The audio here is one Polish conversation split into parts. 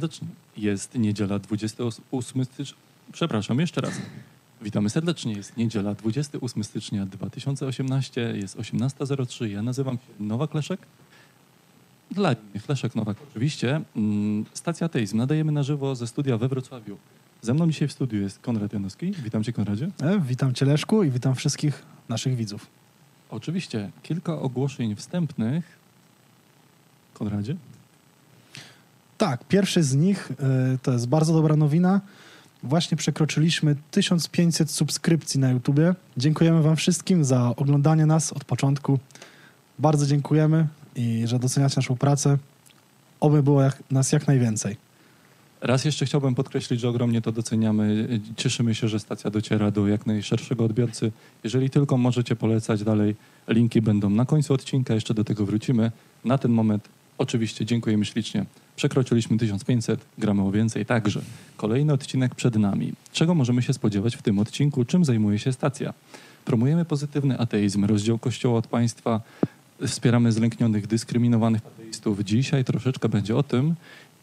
Serdecznie. Jest niedziela 28 stycznia. Przepraszam, jeszcze raz. Witamy serdecznie. Jest niedziela 28 stycznia 2018. Jest 18.03. Ja nazywam się Nowak Leszek. Dla innych Leszek Nowak oczywiście. Mm, Stacja Ateizm. Nadajemy na żywo ze studia we Wrocławiu. Ze mną dzisiaj w studiu jest Konrad Janowski. Witam cię Konradzie. E, Witam Cię Leszku i witam wszystkich naszych widzów. Oczywiście kilka ogłoszeń wstępnych. Konradzie? Tak, pierwszy z nich e, to jest bardzo dobra nowina. Właśnie przekroczyliśmy 1500 subskrypcji na YouTubie. Dziękujemy Wam wszystkim za oglądanie nas od początku. Bardzo dziękujemy i że doceniacie naszą pracę. Oby było jak, nas jak najwięcej. Raz jeszcze chciałbym podkreślić, że ogromnie to doceniamy. Cieszymy się, że stacja dociera do jak najszerszego odbiorcy. Jeżeli tylko możecie polecać dalej, linki będą na końcu odcinka, jeszcze do tego wrócimy. Na ten moment oczywiście dziękujemy ślicznie. Przekroczyliśmy 1500, gramy o więcej także. Kolejny odcinek przed nami. Czego możemy się spodziewać w tym odcinku? Czym zajmuje się stacja? Promujemy pozytywny ateizm, rozdział Kościoła od państwa, wspieramy zlęknionych, dyskryminowanych ateistów. Dzisiaj troszeczkę będzie o tym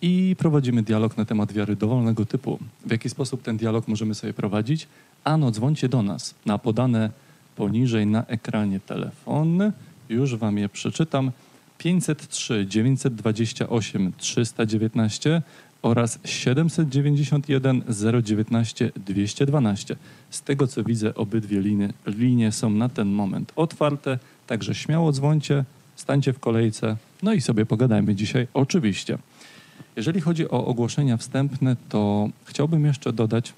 i prowadzimy dialog na temat wiary dowolnego typu. W jaki sposób ten dialog możemy sobie prowadzić? Ano, dzwońcie do nas na podane poniżej na ekranie telefon. Już wam je przeczytam. 503 928 319 oraz 791 019 212. Z tego co widzę, obydwie linie, linie są na ten moment otwarte, także śmiało dzwońcie, stańcie w kolejce, no i sobie pogadajmy dzisiaj oczywiście. Jeżeli chodzi o ogłoszenia wstępne, to chciałbym jeszcze dodać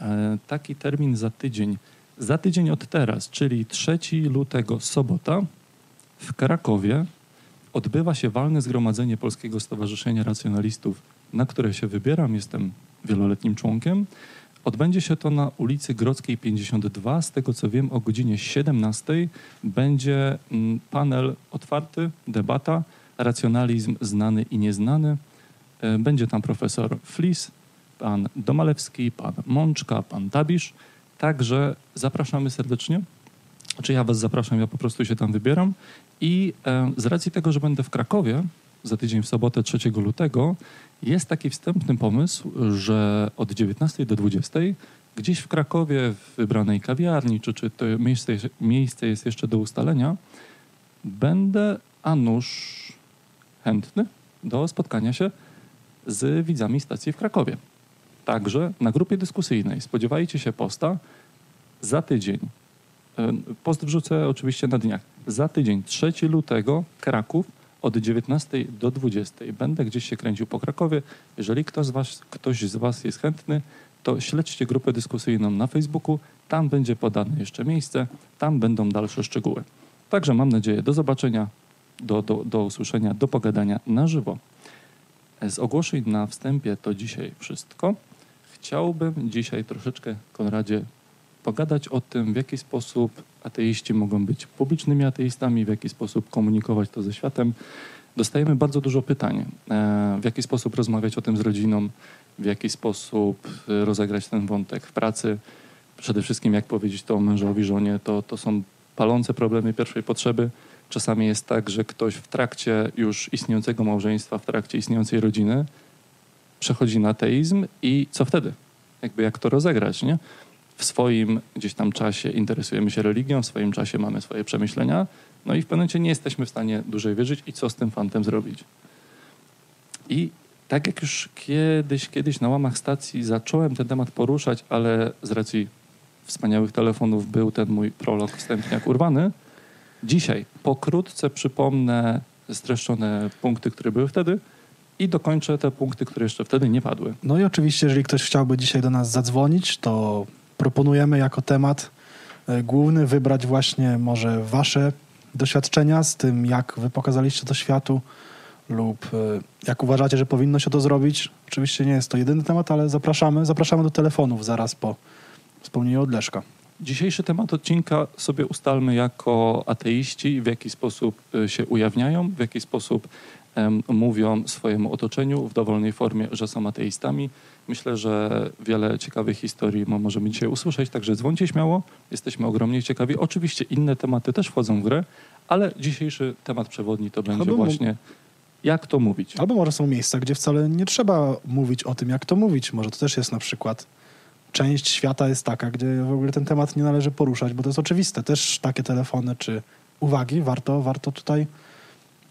e, taki termin za tydzień. Za tydzień od teraz, czyli 3 lutego, sobota, w Krakowie odbywa się walne zgromadzenie Polskiego Stowarzyszenia Racjonalistów, na które się wybieram. Jestem wieloletnim członkiem. Odbędzie się to na ulicy Grodzkiej 52. Z tego co wiem, o godzinie 17 będzie mm, panel otwarty, debata, racjonalizm znany i nieznany. E, Będzie tam profesor Flis, pan Domalewski, pan Mączka, pan Tabisz. Także zapraszamy serdecznie. Czy ja was zapraszam, ja po prostu się tam wybieram. I e, z racji tego, że będę w Krakowie za tydzień w sobotę 3 lutego, jest taki wstępny pomysł, że od 19 do 20 gdzieś w Krakowie, w wybranej kawiarni, czy, czy to miejsce, miejsce jest jeszcze do ustalenia, będę a chętny do spotkania się z widzami stacji w Krakowie. Także na grupie dyskusyjnej spodziewajcie się posta za tydzień. E, Post wrzucę oczywiście na dniach. Za tydzień, 3 lutego, Kraków od 19 do 20. Będę gdzieś się kręcił po Krakowie. Jeżeli ktoś z was, ktoś z was jest chętny, to śledźcie grupę dyskusyjną na Facebooku. Tam będzie podane jeszcze miejsce, tam będą dalsze szczegóły. Także mam nadzieję do zobaczenia, do, do, do usłyszenia, do pogadania na żywo. Z ogłoszeń na wstępie to dzisiaj wszystko. Chciałbym dzisiaj troszeczkę, Konradzie, pogadać o tym, w jaki sposób ateiści mogą być publicznymi ateistami, w jaki sposób komunikować to ze światem. Dostajemy bardzo dużo pytań, e, w jaki sposób rozmawiać o tym z rodziną, w jaki sposób e, rozegrać ten wątek w pracy. Przede wszystkim, jak powiedzieć to mężowi, żonie, to, to są palące problemy pierwszej potrzeby. Czasami jest tak, że ktoś w trakcie już istniejącego małżeństwa, w trakcie istniejącej rodziny przechodzi na ateizm i co wtedy? Jakby jak to rozegrać, nie? W swoim gdzieś tam czasie interesujemy się religią, w swoim czasie mamy swoje przemyślenia, no i w pewnym momencie nie jesteśmy w stanie dłużej wierzyć i co z tym fantem zrobić. I tak jak już kiedyś, kiedyś na łamach stacji zacząłem ten temat poruszać, ale z racji wspaniałych telefonów był ten mój prolog wstępniak urwany, Dzisiaj pokrótce przypomnę streszczone punkty, które były wtedy i dokończę te punkty, które jeszcze wtedy nie padły. No i oczywiście, jeżeli ktoś chciałby dzisiaj do nas zadzwonić, to proponujemy jako temat e, główny wybrać właśnie może wasze doświadczenia z tym, jak wy pokazaliście to światu lub e, jak uważacie, że powinno się to zrobić. Oczywiście nie jest to jedyny temat, ale zapraszamy, zapraszamy do telefonów zaraz po wspomnieniu od Leszka. Dzisiejszy temat odcinka sobie ustalmy jako ateiści, w jaki sposób y, się ujawniają, w jaki sposób em, mówią swojemu otoczeniu w dowolnej formie, że są ateistami. Myślę, że wiele ciekawych historii mo- możemy dzisiaj usłyszeć, także dzwońcie śmiało, jesteśmy ogromnie ciekawi. Oczywiście inne tematy też wchodzą w grę, ale dzisiejszy temat przewodni to będzie mógł- właśnie jak to mówić. Albo może są miejsca, gdzie wcale nie trzeba mówić o tym, jak to mówić. Może to też jest na przykład część świata jest taka, gdzie w ogóle ten temat nie należy poruszać, bo to jest oczywiste. Też takie telefony czy uwagi warto, warto tutaj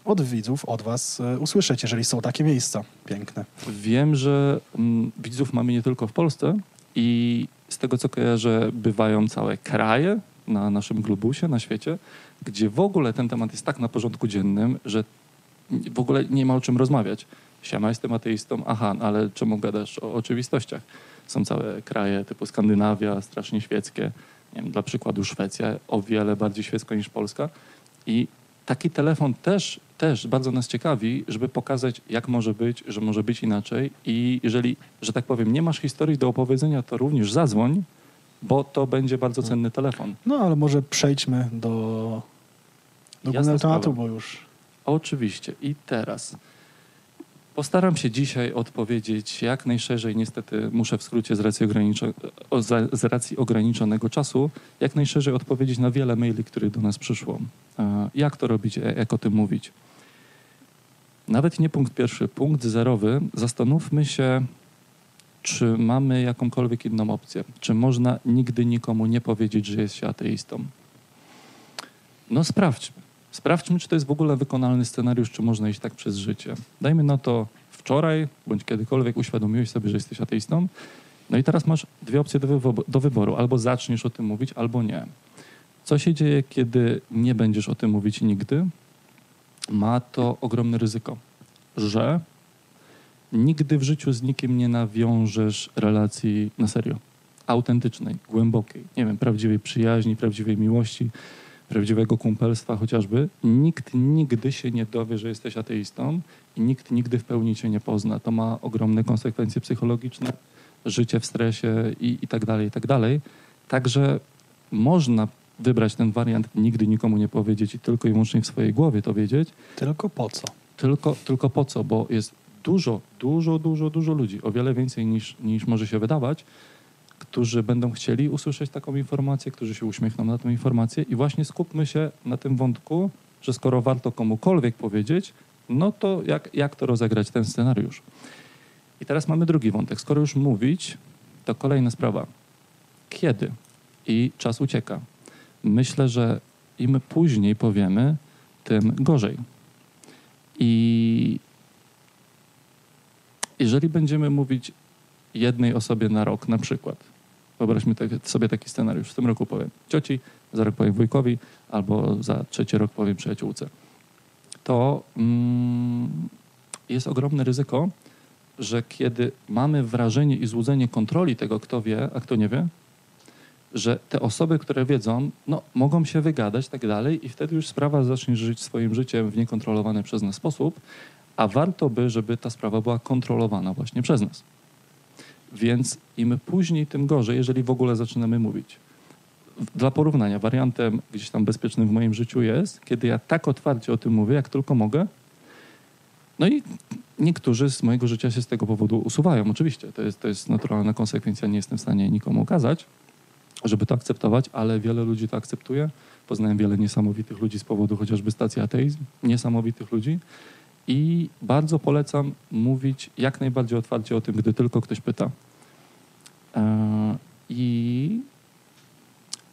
od widzów, od was e, usłyszeć, jeżeli są takie miejsca piękne. Wiem, że mm, widzów mamy nie tylko w Polsce i z tego co kojarzę, bywają całe kraje na naszym globusie, na świecie, gdzie w ogóle ten temat jest tak na porządku dziennym, że w ogóle nie ma o czym rozmawiać. Siema, jestem ateistą, aha, no ale czemu gadasz o oczywistościach? Są całe kraje typu Skandynawia, strasznie świeckie, nie wiem, dla przykładu Szwecja, o wiele bardziej świecka niż Polska i taki telefon też, też bardzo nas ciekawi, żeby pokazać, jak może być, że może być inaczej. I jeżeli, że tak powiem, nie masz historii do opowiedzenia, to również zadzwoń, bo to będzie bardzo cenny telefon. No ale może przejdźmy do, do głównego tematu, bo już Oczywiście. I teraz postaram się dzisiaj odpowiedzieć jak najszerzej. Niestety muszę w skrócie z racji, ograniczo- z racji ograniczonego czasu, jak najszerzej odpowiedzieć na wiele maili, które do nas przyszło. E, Jak to robić, e, jak o tym mówić? Nawet nie punkt pierwszy, punkt zerowy. Zastanówmy się, czy mamy jakąkolwiek inną opcję. Czy można nigdy nikomu nie powiedzieć, że jest się ateistą? No sprawdźmy. Sprawdźmy, czy to jest w ogóle wykonalny scenariusz, czy można iść tak przez życie. Dajmy na to wczoraj, bądź kiedykolwiek uświadomiłeś sobie, że jesteś ateistą. No i teraz masz dwie opcje do, do wyboru. Albo zaczniesz o tym mówić, albo nie. Co się dzieje, kiedy nie będziesz o tym mówić nigdy? Ma to ogromne ryzyko, że nigdy w życiu z nikim nie nawiążesz relacji na serio, autentycznej, głębokiej, nie wiem, prawdziwej przyjaźni, prawdziwej miłości, prawdziwego kumpelstwa chociażby. Nikt nigdy się nie dowie, że jesteś ateistą i nikt nigdy w pełni cię nie pozna. To ma ogromne konsekwencje psychologiczne, życie w stresie i, i tak dalej, i tak dalej. Także można wybrać ten wariant, nigdy nikomu nie powiedzieć i tylko i wyłącznie w swojej głowie to wiedzieć, tylko po co? tylko, tylko po co? Bo jest dużo, dużo, dużo, dużo ludzi, o wiele więcej niż, niż może się wydawać, którzy będą chcieli usłyszeć taką informację, którzy się uśmiechną na tę informację i właśnie skupmy się na tym wątku, że skoro warto komukolwiek powiedzieć, no to jak, jak to rozegrać ten scenariusz? I teraz mamy drugi wątek. Skoro już mówić, to kolejna sprawa. Kiedy? I czas ucieka. Myślę, że im później powiemy, tym gorzej. I jeżeli będziemy mówić jednej osobie na rok, na przykład, wyobraźmy tak- sobie taki scenariusz, w tym roku powiem cioci, za rok powiem wujkowi, albo za trzeci rok powiem przyjaciółce, to mm, jest ogromne ryzyko, że kiedy mamy wrażenie i złudzenie kontroli tego, kto wie, a kto nie wie, że te osoby, które wiedzą, no, mogą się wygadać tak dalej i wtedy już sprawa zacznie żyć swoim życiem w niekontrolowany przez nas sposób, a warto by, żeby ta sprawa była kontrolowana właśnie przez nas. Więc im później, tym gorzej, jeżeli w ogóle zaczynamy mówić. Dla porównania, wariantem gdzieś tam bezpiecznym w moim życiu jest, kiedy ja tak otwarcie o tym mówię, jak tylko mogę. No i niektórzy z mojego życia się z tego powodu usuwają. Oczywiście, to jest, to jest naturalna konsekwencja, nie jestem w stanie nikomu ukazać, żeby to akceptować, ale wiele ludzi to akceptuje. Poznałem wiele niesamowitych ludzi z powodu chociażby stacji ateizm, niesamowitych ludzi. I bardzo polecam mówić jak najbardziej otwarcie o tym, gdy tylko ktoś pyta. E, I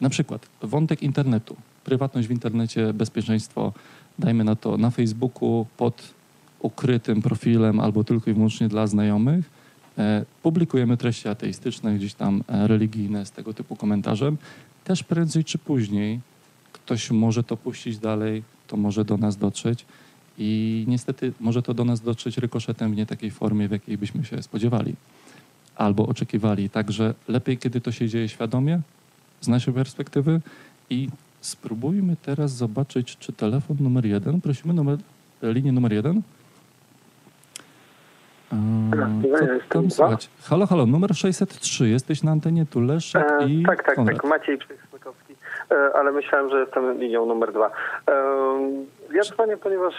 na przykład wątek internetu, prywatność w internecie, bezpieczeństwo, dajmy na to na Facebooku pod ukrytym profilem albo tylko i wyłącznie dla znajomych. E, Publikujemy treści ateistyczne, gdzieś tam e, religijne z tego typu komentarzem. Też prędzej czy później ktoś może to puścić dalej, to może do nas dotrzeć. I niestety może to do nas dotrzeć rykoszetem w nie takiej formie, w jakiej byśmy się spodziewali albo oczekiwali. Także lepiej, kiedy to się dzieje świadomie, z naszej perspektywy. I spróbujmy teraz zobaczyć, czy telefon numer jeden, prosimy numer, linię numer jeden. Eee, Co tam słychać? Halo, halo, numer 603. Jesteś na antenie tu Leszek E, i tak, tak, Konrad. tak. Maciej Przysmykowski. E, ale myślałem, że jestem linią numer dwa. E, ja dzwonię, ponieważ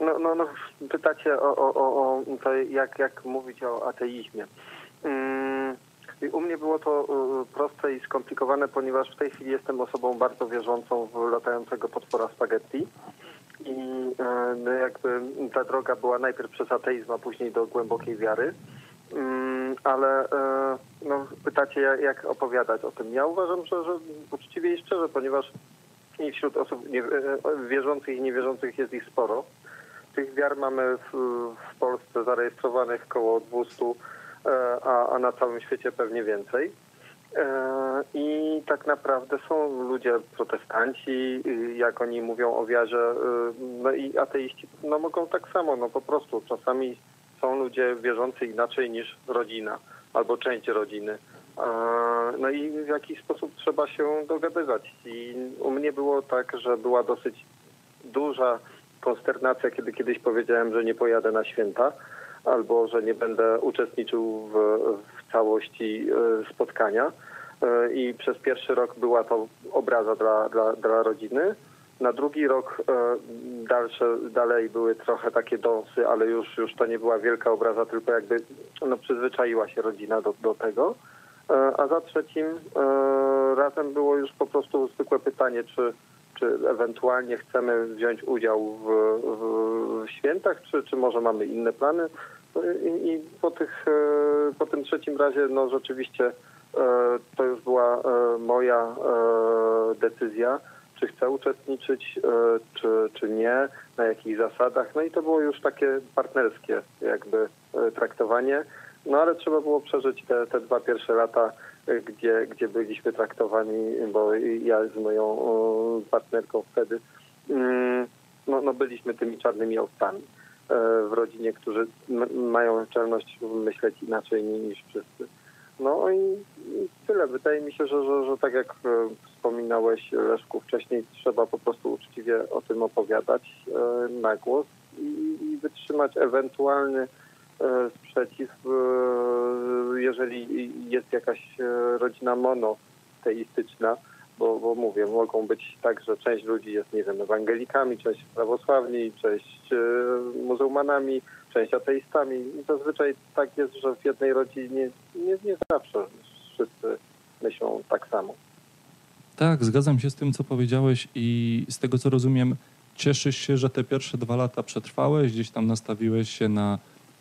no, no, no, pytacie o, o, o, o to, jak, jak mówić o ateizmie. I u mnie było to e, proste i skomplikowane, ponieważ w tej chwili jestem osobą bardzo wierzącą w latającego potwora spaghetti. I e, no jakby ta droga była najpierw przez ateizm, a później do głębokiej wiary. Mm, Ale e, no, pytacie, jak, opowiadać o tym. Ja uważam, że, że uczciwie i szczerze, ponieważ wśród osób e, wierzących i niewierzących jest ich sporo. Tych wiar mamy w, w Polsce zarejestrowanych około 200, e, a, a na całym świecie pewnie więcej. E, I tak naprawdę są ludzie protestanci, y, jak oni mówią o wiarze, y, no i ateiści no mogą tak samo, no po prostu czasami są ludzie wierzący inaczej niż rodzina albo część rodziny. E, No i w jakiś sposób trzeba się dogadywać. I u mnie było tak, że była dosyć duża konsternacja, kiedy kiedyś powiedziałem, że nie pojadę na święta albo że nie będę uczestniczył w, w całości e, spotkania. E, I przez pierwszy rok była to obraza dla, dla, dla rodziny. Na drugi rok e, dalsze, dalej były trochę takie dąsy, ale już, już to nie była wielka obraza, tylko jakby no, przyzwyczaiła się rodzina do, do tego. A za trzecim razem było już po prostu zwykłe pytanie, czy, czy ewentualnie chcemy wziąć udział w, w, w świętach, czy, czy może mamy inne plany. I, i po, tych, e, po tym trzecim razie no rzeczywiście e, to już była e, moja decyzja, czy chcę uczestniczyć, czy, czy nie, na jakich zasadach. No i to było już takie partnerskie jakby traktowanie. No ale trzeba było przeżyć te, te dwa pierwsze lata, gdzie, gdzie byliśmy traktowani, bo ja z moją partnerką wtedy, mm, no, no byliśmy tymi czarnymi owcami w rodzinie, którzy mają czelność myśleć inaczej ni- niż wszyscy. No i, i tyle. Wydaje mi się, że, że, że tak jak e, wspominałeś Leszku wcześniej, trzeba po prostu uczciwie o tym opowiadać e, na głos i, i wytrzymać ewentualny e, sprzeciw, e, jeżeli jest jakaś e, rodzina monoteistyczna, bo, bo mówię, mogą być tak, że część ludzi jest, nie wiem, ewangelikami, część prawosławni, część e, muzułmanami, część ateistami. I zazwyczaj tak jest, że w jednej rodzinie nie, nie zawsze wszyscy myślą tak samo. Tak, zgadzam się z tym, co powiedziałeś i z tego, co rozumiem, cieszysz się, że te pierwsze dwa lata przetrwałeś, gdzieś tam nastawiłeś się na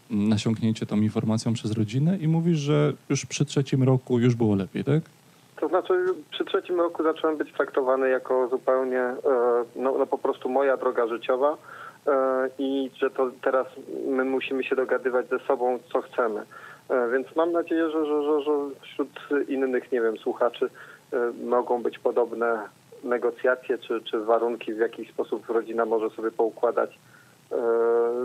nasiąknięcie tą informacją przez rodzinę i mówisz, że już przy trzecim roku już było lepiej, tak? To znaczy przy trzecim roku zacząłem być traktowany jako zupełnie e, no, no po prostu moja droga życiowa e, i że to teraz my musimy się dogadywać ze sobą, co chcemy. E, Więc mam nadzieję, że, że, że, że wśród innych, nie wiem, słuchaczy mogą być podobne negocjacje czy, czy warunki, w jaki sposób rodzina może sobie poukładać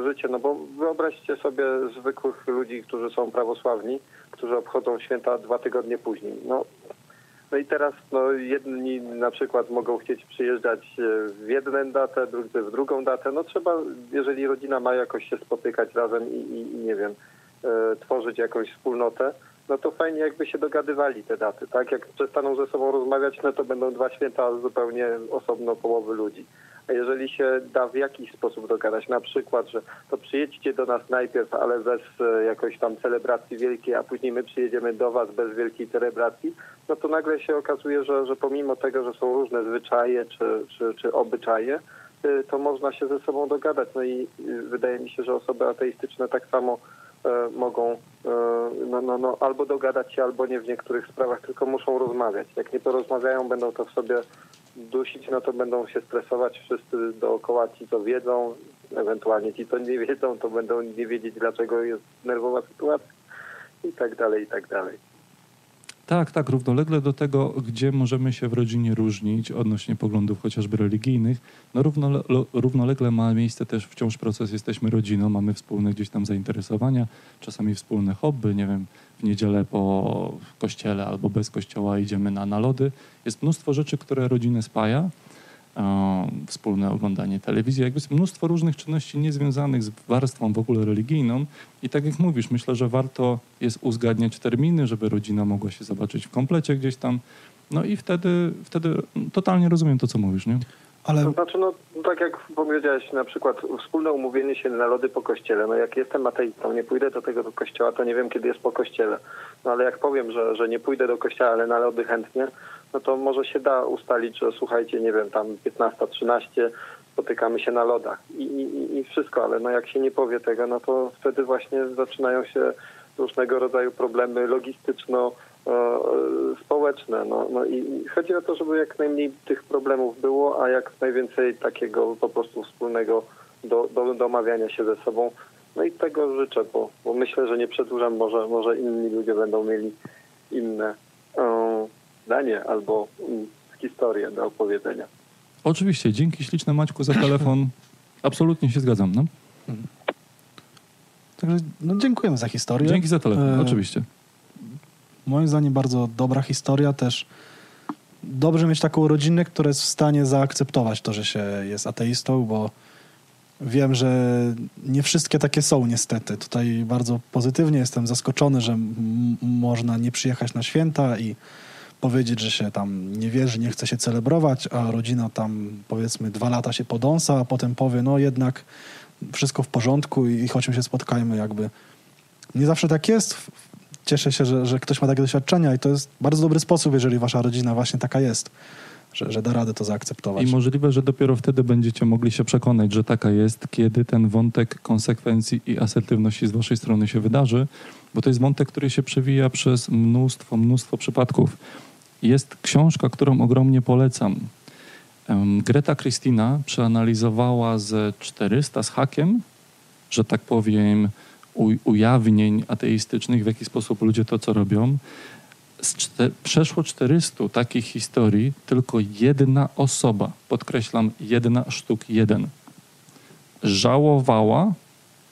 życie. No bo wyobraźcie sobie zwykłych ludzi, którzy są prawosławni, którzy obchodzą święta dwa tygodnie później. No, no i teraz no, jedni na przykład mogą chcieć przyjeżdżać e, w jedną datę, drudzy w drugą datę. No trzeba, jeżeli rodzina ma jakoś się spotykać razem i, i, i nie wiem, e, tworzyć jakąś wspólnotę, no to fajnie jakby się dogadywali te daty, tak? Jak przestaną ze sobą rozmawiać, no to będą dwa święta zupełnie osobno połowy ludzi. A jeżeli się da w jakiś sposób dogadać, na przykład, że to przyjedźcie do nas najpierw, ale bez e, jakiejś tam celebracji wielkiej, a później my przyjedziemy do was bez wielkiej celebracji, no to nagle się okazuje, że, że pomimo tego, że są różne zwyczaje czy, czy, czy obyczaje, y, to można się ze sobą dogadać. No i y, wydaje mi się, że osoby ateistyczne tak samo e, mogą e, no, no, no, albo dogadać się, albo nie w niektórych sprawach, tylko muszą rozmawiać. Jak nie porozmawiają, będą to w sobie dusić, no to będą się stresować wszyscy dookoła ci, co wiedzą, ewentualnie ci, co nie wiedzą, to będą nie wiedzieć, dlaczego jest nerwowa sytuacja i tak dalej, i tak dalej. Tak, tak, równolegle do tego, gdzie możemy się w rodzinie różnić odnośnie poglądów chociażby religijnych, no równole, lo- równolegle ma miejsce też wciąż proces, jesteśmy rodziną, mamy wspólne gdzieś tam zainteresowania, czasami wspólne hobby, nie wiem, w niedzielę po kościele albo bez kościoła idziemy na nalody. Jest mnóstwo rzeczy, które rodzinę spaja, e, wspólne oglądanie telewizji, jakby jest mnóstwo różnych czynności niezwiązanych z warstwą w ogóle religijną i tak jak mówisz, myślę, że warto jest uzgadniać terminy, żeby rodzina mogła się zobaczyć w komplecie gdzieś tam, no i wtedy, wtedy totalnie rozumiem to, co mówisz, nie? Ale To znaczy, no tak jak powiedziałeś, na przykład wspólne umówienie się na lody po kościele. No jak jestem ateistą, nie pójdę do tego do kościoła, to nie wiem, kiedy jest po kościele. No ale jak powiem, że, że nie pójdę do kościoła, ale na lody chętnie, no to może się da ustalić, że słuchajcie, nie wiem, tam 15, 13, spotykamy się na lodach i, i, i wszystko, ale no jak się nie powie tego, no to wtedy właśnie zaczynają się różnego rodzaju problemy logistyczno społeczne. No, no i chodzi o to, żeby jak najmniej tych problemów było, a jak najwięcej takiego po prostu wspólnego do, do, domawiania się ze sobą. No i tego życzę, bo, bo myślę, że nie przedłużam, może, może inni ludzie będą mieli inne um, zdanie albo um, historię do opowiedzenia. Oczywiście, dzięki śliczne Maćku za telefon. Absolutnie się zgadzam. No? Także no, dziękujemy za historię. Dzięki za telefon, e... oczywiście. Moim zdaniem bardzo dobra historia też. Dobrze mieć taką rodzinę, która jest w stanie zaakceptować to, że się jest ateistą, bo wiem, że nie wszystkie takie są niestety. Tutaj bardzo pozytywnie jestem zaskoczony, że można nie przyjechać na święta i powiedzieć, że się tam nie wierzy, nie chce się celebrować, a rodzina tam powiedzmy dwa lata się podąsa, a potem powie, no jednak wszystko w porządku i chodźmy się spotkajmy jakby. Nie zawsze tak jest. Cieszę się, że, że ktoś ma takie doświadczenia i to jest bardzo dobry sposób, jeżeli wasza rodzina właśnie taka jest. Że, że, da radę to zaakceptować. I możliwe, że dopiero wtedy będziecie mogli się przekonać, że taka jest, kiedy ten wątek konsekwencji i asertywności z waszej strony się wydarzy, bo to jest wątek, który się przewija przez mnóstwo, mnóstwo przypadków. Jest książka, którą ogromnie polecam. Greta Christina przeanalizowała ze 400 z hakiem, że tak powiem, ujawnień ateistycznych, w jaki sposób ludzie to, co robią. Czter, przeszło 400 takich historii, tylko jedna osoba, podkreślam, jedna sztuk jeden, żałowała,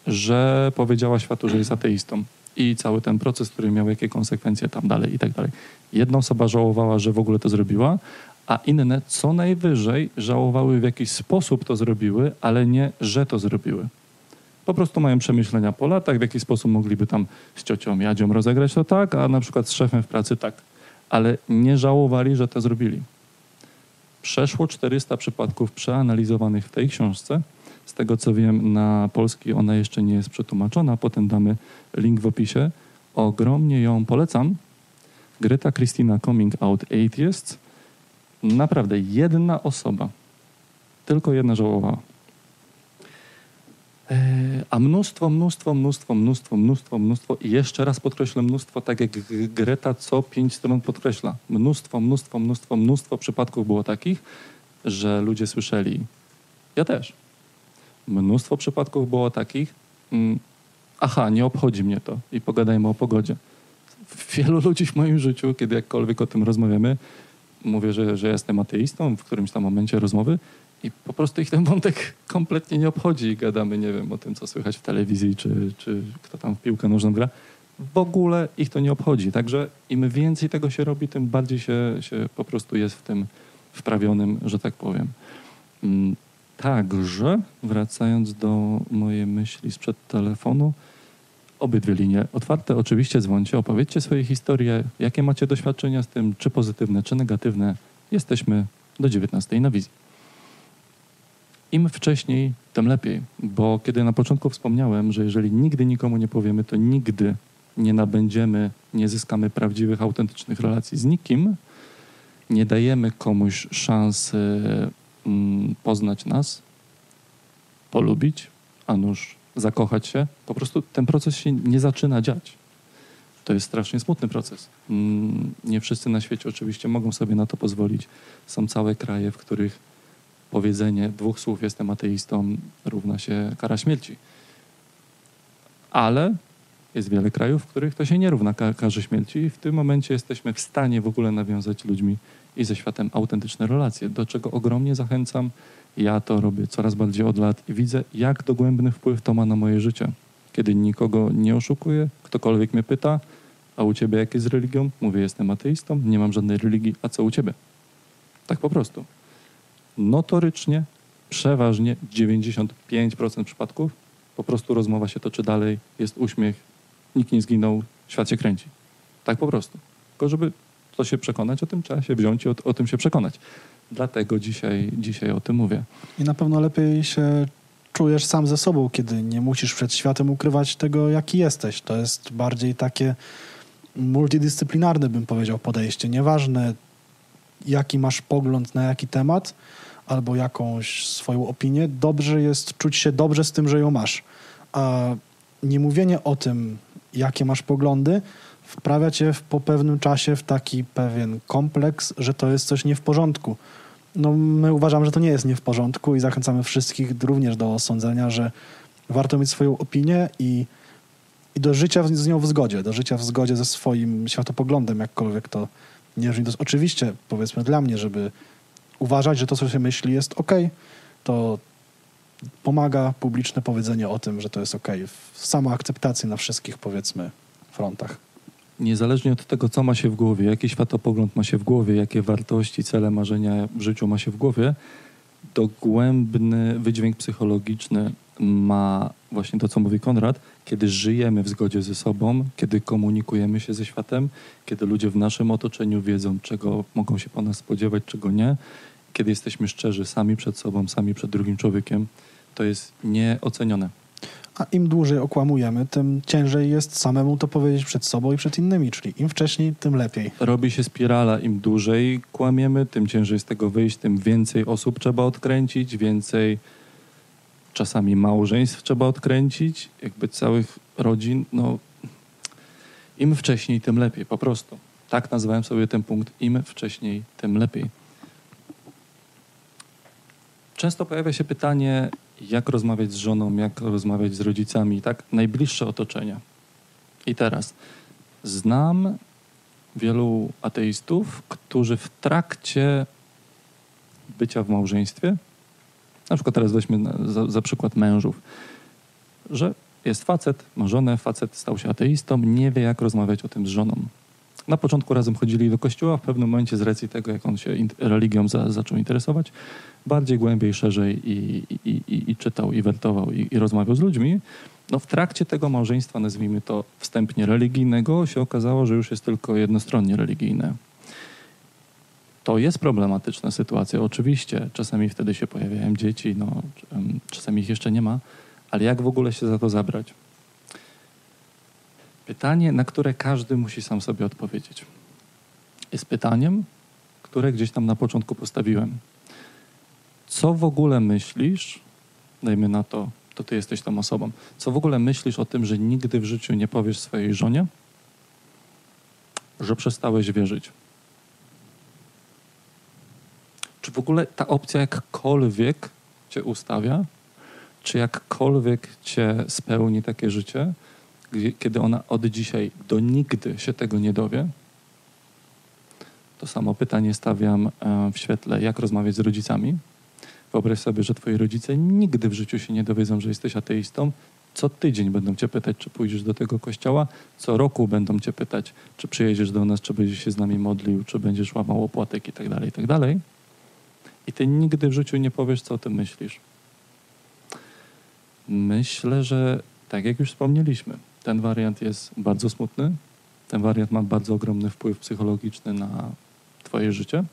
że powiedziała światu, że jest ateistą. I cały ten proces, który miał jakie konsekwencje tam dalej i tak dalej. Jedna osoba żałowała, że w ogóle to zrobiła, a inne co najwyżej żałowały w jakiś sposób to zrobiły, ale nie, że to zrobiły. Po prostu mają przemyślenia po latach, w jaki sposób mogliby tam z ciocią Jadzią rozegrać to tak, a na przykład z szefem w pracy tak. Ale nie żałowali, że to zrobili. Przeszło 400 przypadków przeanalizowanych w tej książce. Z tego co wiem, na polski ona jeszcze nie jest przetłumaczona. Potem damy link w opisie. Ogromnie ją polecam. Greta Christina Coming Out Atheist. Naprawdę jedna osoba, tylko jedna żałowała. E, a mnóstwo, mnóstwo, mnóstwo, mnóstwo, mnóstwo, mnóstwo i jeszcze raz podkreślę mnóstwo, tak jak Greta co pięć stron podkreśla. Mnóstwo, mnóstwo, mnóstwo, mnóstwo przypadków było takich, że ludzie słyszeli. Ja też. Mnóstwo przypadków było takich, mm, aha, nie obchodzi mnie to i pogadajmy o pogodzie. Wielu ludzi w moim życiu, kiedy jakkolwiek o tym rozmawiamy, mówię, że, że jestem ateistą w którymś tam momencie rozmowy, i po prostu ich ten wątek kompletnie nie obchodzi gadamy, nie wiem, o tym, co słychać w telewizji, czy, czy kto tam w piłkę nożną gra. W ogóle ich to nie obchodzi. Także im więcej tego się robi, tym bardziej się, się po prostu jest w tym wprawionym, że tak powiem. Mm, także, wracając do mojej myśli sprzed telefonu, obydwie linie otwarte. Oczywiście dzwońcie, opowiedzcie swoje historie, jakie macie doświadczenia z tym, czy pozytywne, czy negatywne. Jesteśmy do 19 na wizji im wcześniej, tym lepiej. Bo kiedy na początku wspomniałem, że jeżeli nigdy nikomu nie powiemy, to nigdy nie nabędziemy, nie zyskamy prawdziwych, autentycznych relacji z nikim, nie dajemy komuś szansy mm, poznać nas, polubić, a nuż zakochać się, po prostu ten proces się nie zaczyna dziać. To jest strasznie smutny proces. Mm, nie wszyscy na świecie oczywiście mogą sobie na to pozwolić. Są całe kraje, w których powiedzenie dwóch słów jestem ateistą równa się kara śmierci. Ale jest wiele krajów, w których to się nie równa karze śmierci i w tym momencie jesteśmy w stanie w ogóle nawiązać ludźmi i ze światem autentyczne relacje, do czego ogromnie zachęcam. Ja to robię coraz bardziej od lat i widzę, jak dogłębny wpływ to ma na moje życie. Kiedy nikogo nie oszukuję, ktokolwiek mnie pyta, a u ciebie jak jest z religią? Mówię, jestem ateistą, nie mam żadnej religii, a co u ciebie? Tak po prostu notorycznie, przeważnie 95% przypadków po prostu rozmowa się toczy dalej, jest uśmiech, nikt nie zginął, świat się kręci. Tak po prostu. Tylko żeby to się przekonać, o tym trzeba się wziąć i o, o tym się przekonać. Dlatego dzisiaj, dzisiaj o tym mówię. I na pewno lepiej się czujesz sam ze sobą, kiedy nie musisz przed światem ukrywać tego, jaki jesteś. To jest bardziej takie multidyscyplinarne, bym powiedział, podejście. Nieważne, jaki masz pogląd na jaki temat, albo jakąś swoją opinię, dobrze jest czuć się dobrze z tym, że ją masz. A nie mówienie o tym, jakie masz poglądy, wprawia cię w, po pewnym czasie w taki pewien kompleks, że to jest coś nie w porządku. No, my uważamy, że to nie jest nie w porządku i zachęcamy wszystkich również do osądzenia, że warto mieć swoją opinię i, i do życia z nią w zgodzie, do życia w zgodzie ze swoim światopoglądem, jakkolwiek to nie. To jest oczywiście, powiedzmy dla mnie, żeby uważać, że to, co się myśli, jest ok, to pomaga publiczne powiedzenie o tym, że to jest ok. Sama akceptacja na wszystkich, powiedzmy, frontach. Niezależnie od tego, co ma się w głowie, jaki światopogląd ma się w głowie, jakie wartości, cele, marzenia w życiu ma się w głowie, dogłębny wydźwięk psychologiczny ma właśnie to, co mówi Konrad, kiedy żyjemy w zgodzie ze sobą, kiedy komunikujemy się ze światem, kiedy ludzie w naszym otoczeniu wiedzą, czego mogą się po nas spodziewać, czego nie, kiedy jesteśmy szczerzy sami przed sobą, sami przed drugim człowiekiem, to jest nieocenione. A im dłużej okłamujemy, tym ciężej jest samemu to powiedzieć przed sobą i przed innymi, czyli im wcześniej, tym lepiej. Robi się spirala, im dłużej kłamiemy, tym ciężej z tego wyjść, tym więcej osób trzeba odkręcić, więcej czasami małżeństw trzeba odkręcić, jakby całych rodzin, no im wcześniej, tym lepiej, po prostu. Tak nazwałem sobie ten punkt, im wcześniej, tym lepiej. Często pojawia się pytanie, jak rozmawiać z żoną, jak rozmawiać z rodzicami, tak? Najbliższe otoczenie. I teraz znam wielu ateistów, którzy w trakcie bycia w małżeństwie, na przykład teraz weźmy za, za przykład mężów, że jest facet, ma żonę, facet stał się ateistą, nie wie jak rozmawiać o tym z żoną. Na początku razem chodzili do kościoła, w pewnym momencie z racji tego, jak on się religią za, zaczął interesować, bardziej głębiej, szerzej i, i, i, i czytał, i wertował, i, rozmawiał z ludźmi, no w trakcie tego małżeństwa, nazwijmy to wstępnie religijnego, się okazało, że już jest tylko jednostronnie religijne. To jest problematyczna sytuacja, oczywiście. Czasami wtedy się pojawiają dzieci, no, czasami ich jeszcze nie ma, ale jak w ogóle się za to zabrać? Pytanie, na które każdy musi sam sobie odpowiedzieć. Jest pytaniem, które gdzieś tam na początku postawiłem. Co w ogóle myślisz, dajmy na to, to ty jesteś tą osobą, co w ogóle myślisz o tym, że nigdy w życiu nie powiesz swojej żonie, że przestałeś wierzyć? Czy w ogóle ta opcja jakkolwiek cię ustawia, czy jakkolwiek cię spełni takie życie, kiedy ona od dzisiaj do nigdy się tego nie dowie? To samo pytanie stawiam e, w świetle, jak rozmawiać z rodzicami. Wyobraź sobie, że twoi rodzice nigdy w życiu się nie dowiedzą, że jesteś ateistą. Co tydzień będą cię pytać, czy pójdziesz do tego kościoła. Co roku będą cię pytać, czy przyjedziesz do nas, czy będziesz się z nami modlił, czy będziesz łamał opłatek i tak dalej, i ty nigdy w życiu nie powiesz, co o tym myślisz. Myślę, że tak jak już wspomnieliśmy, ten wariant jest bardzo smutny. Ten wariant ma bardzo ogromny wpływ psychologiczny na Twoje życie.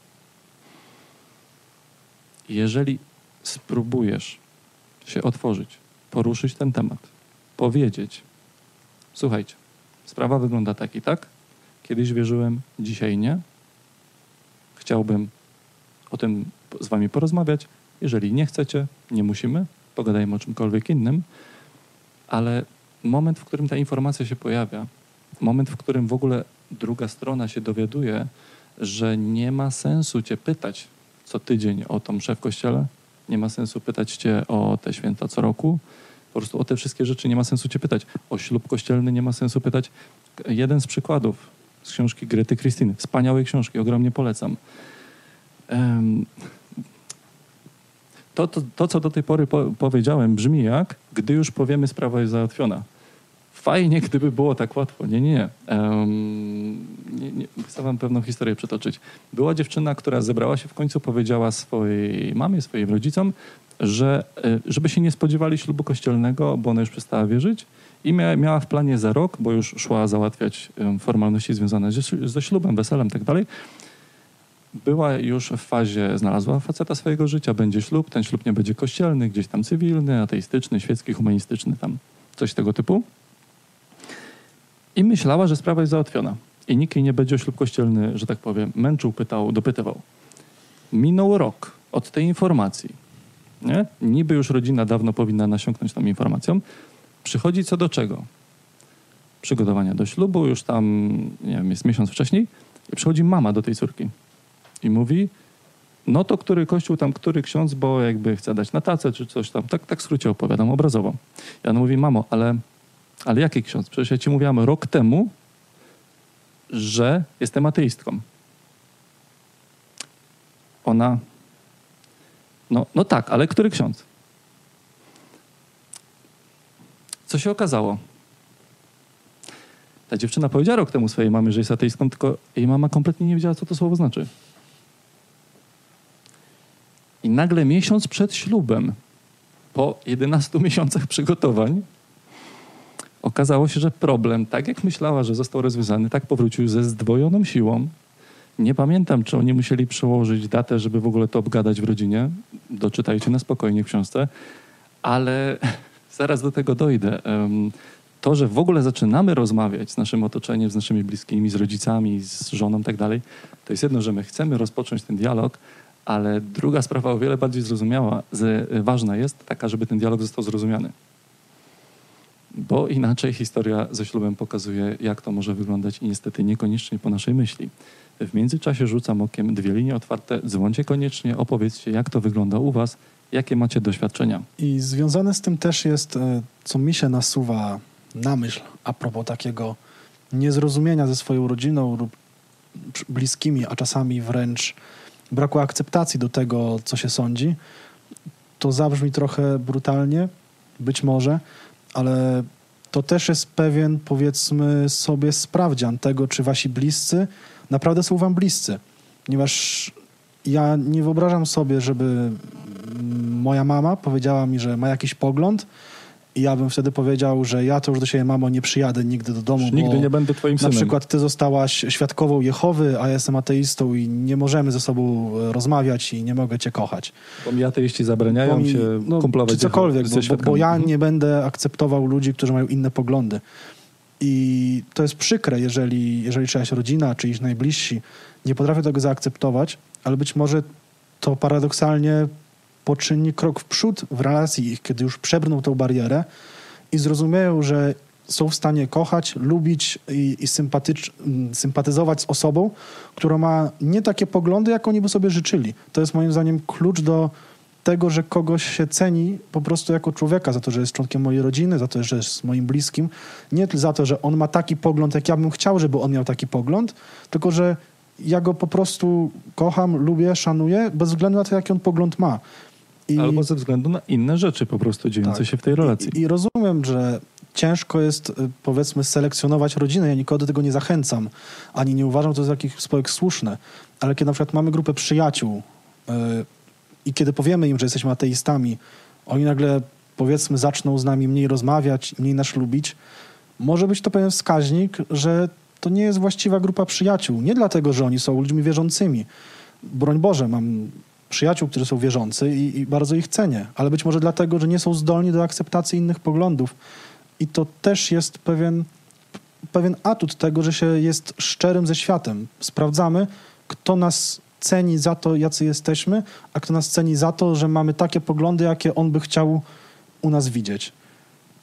Jeżeli spróbujesz się otworzyć, poruszyć ten temat, powiedzieć: Słuchajcie, sprawa wygląda tak i tak. Kiedyś wierzyłem, dzisiaj nie. Chciałbym o tym z Wami porozmawiać. Jeżeli nie chcecie, nie musimy, pogadajmy o czymkolwiek innym, ale moment, w którym ta informacja się pojawia, moment, w którym w ogóle druga strona się dowiaduje, że nie ma sensu cię pytać co tydzień o tą mszę w kościele, nie ma sensu pytać cię o te święta co roku, po prostu o te wszystkie rzeczy nie ma sensu cię pytać. O ślub kościelny nie ma sensu pytać. Jeden z przykładów z książki Grety Krystyny, wspaniałej książki, ogromnie polecam. Um, to, to, to, co do tej pory po, powiedziałem, brzmi jak, gdy już powiemy, sprawa jest załatwiona. Fajnie, gdyby było tak łatwo. Nie, nie, nie. Um, nie, nie. Chcę wam pewną historię przytoczyć. Była dziewczyna, która zebrała się w końcu, powiedziała swojej mamie, swoim rodzicom, że e, żeby się nie spodziewali ślubu kościelnego, bo ona już przestała wierzyć i mia, miała w planie za rok, bo już szła załatwiać formalności związane ze, ze ślubem, weselem i tak była już w fazie, znalazła faceta swojego życia, będzie ślub, ten ślub nie będzie kościelny, gdzieś tam cywilny, ateistyczny, świecki, humanistyczny, tam coś tego typu. I myślała, że sprawa jest załatwiona. I nikt jej nie będzie o ślub kościelny, że tak powiem, męczył, pytał, dopytywał. Minął rok. od tej informacji, nie? niby już rodzina dawno powinna nasiąknąć tą informacją, przychodzi co do czego? Przygotowania do ślubu, już tam, nie wiem, jest miesiąc wcześniej, i przychodzi mama do tej córki i mówi, no to który kościół, tam który ksiądz, bo jakby chce dać na tacę czy coś tam. Tak, tak w skrócie opowiadam, obrazowo. I ona mówi, mamo, ale, ale jaki ksiądz? Przecież ja ci mówiłam rok temu, że jestem ateistką. Ona, no, no tak, ale który ksiądz? Co się okazało? Ta dziewczyna powiedziała rok temu swojej mamie, że jest ateistką, tylko jej mama kompletnie nie wiedziała, co to słowo znaczy. Nagle miesiąc przed ślubem, po 11 miesiącach przygotowań, okazało się, że problem, tak jak myślała, że został rozwiązany, tak powrócił ze zdwojoną siłą. Nie pamiętam, czy oni musieli przełożyć datę, żeby w ogóle to obgadać w rodzinie. Doczytajcie na spokojnie w książce. Ale zaraz do tego dojdę. To, że w ogóle zaczynamy rozmawiać z naszym otoczeniem, z naszymi bliskimi, z rodzicami, z żoną i tak dalej, to jest jedno, że my chcemy rozpocząć ten dialog, ale druga sprawa o wiele bardziej zrozumiała, z, ważna jest taka, żeby ten dialog został zrozumiany. Bo inaczej historia ze ślubem pokazuje, jak to może wyglądać i niestety niekoniecznie po naszej myśli. W międzyczasie rzucam okiem dwie linie otwarte. Dzwońcie koniecznie, opowiedzcie, jak to wygląda u was, jakie macie doświadczenia. I związane z tym też jest, e, co mi się nasuwa na myśl a propos takiego niezrozumienia ze swoją rodziną lub bliskimi, a czasami wręcz braku akceptacji do tego, co się sądzi. To zabrzmi trochę brutalnie, być może, ale to też jest pewien, powiedzmy sobie, sprawdzian tego, czy wasi bliscy naprawdę są wam bliscy. Ponieważ ja nie wyobrażam sobie, żeby moja mama powiedziała mi, że ma jakiś pogląd, i ja bym wtedy powiedział, że ja to już do siebie, mamo, nie przyjadę nigdy do domu. Nigdy nie będę twoim synem. Na przykład ty zostałaś świadkową Jehowy, a ja jestem ateistą i nie możemy ze sobą e, rozmawiać i nie mogę cię kochać. Bo mi ateiści zabraniają mi, się no, kumplować czy cokolwiek, bo, bo, bo, ja mhm. nie będę akceptował ludzi, którzy mają inne poglądy. I to jest przykre, jeżeli, jeżeli czyjaś rodzina, czyjś najbliżsi nie potrafią tego zaakceptować, ale być może to paradoksalnie poczyni krok w przód w relacji ich, kiedy już przebrną tą barierę i zrozumieją, że są w stanie kochać, lubić i, i sympatycz, sympatyzować z osobą, która ma nie takie poglądy, jak oni by sobie życzyli. To jest moim zdaniem klucz do tego, że kogoś się ceni po prostu jako człowieka, za to, że jest członkiem mojej rodziny, za to, że jest moim bliskim. Nie za to, że on ma taki pogląd, jak ja bym chciał, żeby on miał taki pogląd, tylko że ja go po prostu kocham, lubię, szanuję, bez względu na to, jaki on pogląd ma. I... Albo ze względu na inne rzeczy po prostu dziejące tak. się w tej relacji. I, I, rozumiem, że ciężko jest y, powiedzmy selekcjonować rodzinę. Ja nikogo do tego nie zachęcam, ani nie uważam to za jakiś sposób słuszne. Ale kiedy na przykład mamy grupę przyjaciół yy, i kiedy powiemy im, że jesteśmy ateistami, oni nagle powiedzmy zaczną z nami mniej rozmawiać, mniej nas lubić, może być to pewien wskaźnik, że to nie jest właściwa grupa przyjaciół. Nie dlatego, że oni są ludźmi wierzącymi. Broń Boże, mam przyjaciół, którzy są wierzący i, i, bardzo ich cenię, ale być może dlatego, że nie są zdolni do akceptacji innych poglądów. I to też jest pewien, pewien atut tego, że się jest szczerym ze światem. Sprawdzamy, kto nas ceni za to, jacy jesteśmy, a kto nas ceni za to, że mamy takie poglądy, jakie on by chciał u nas widzieć.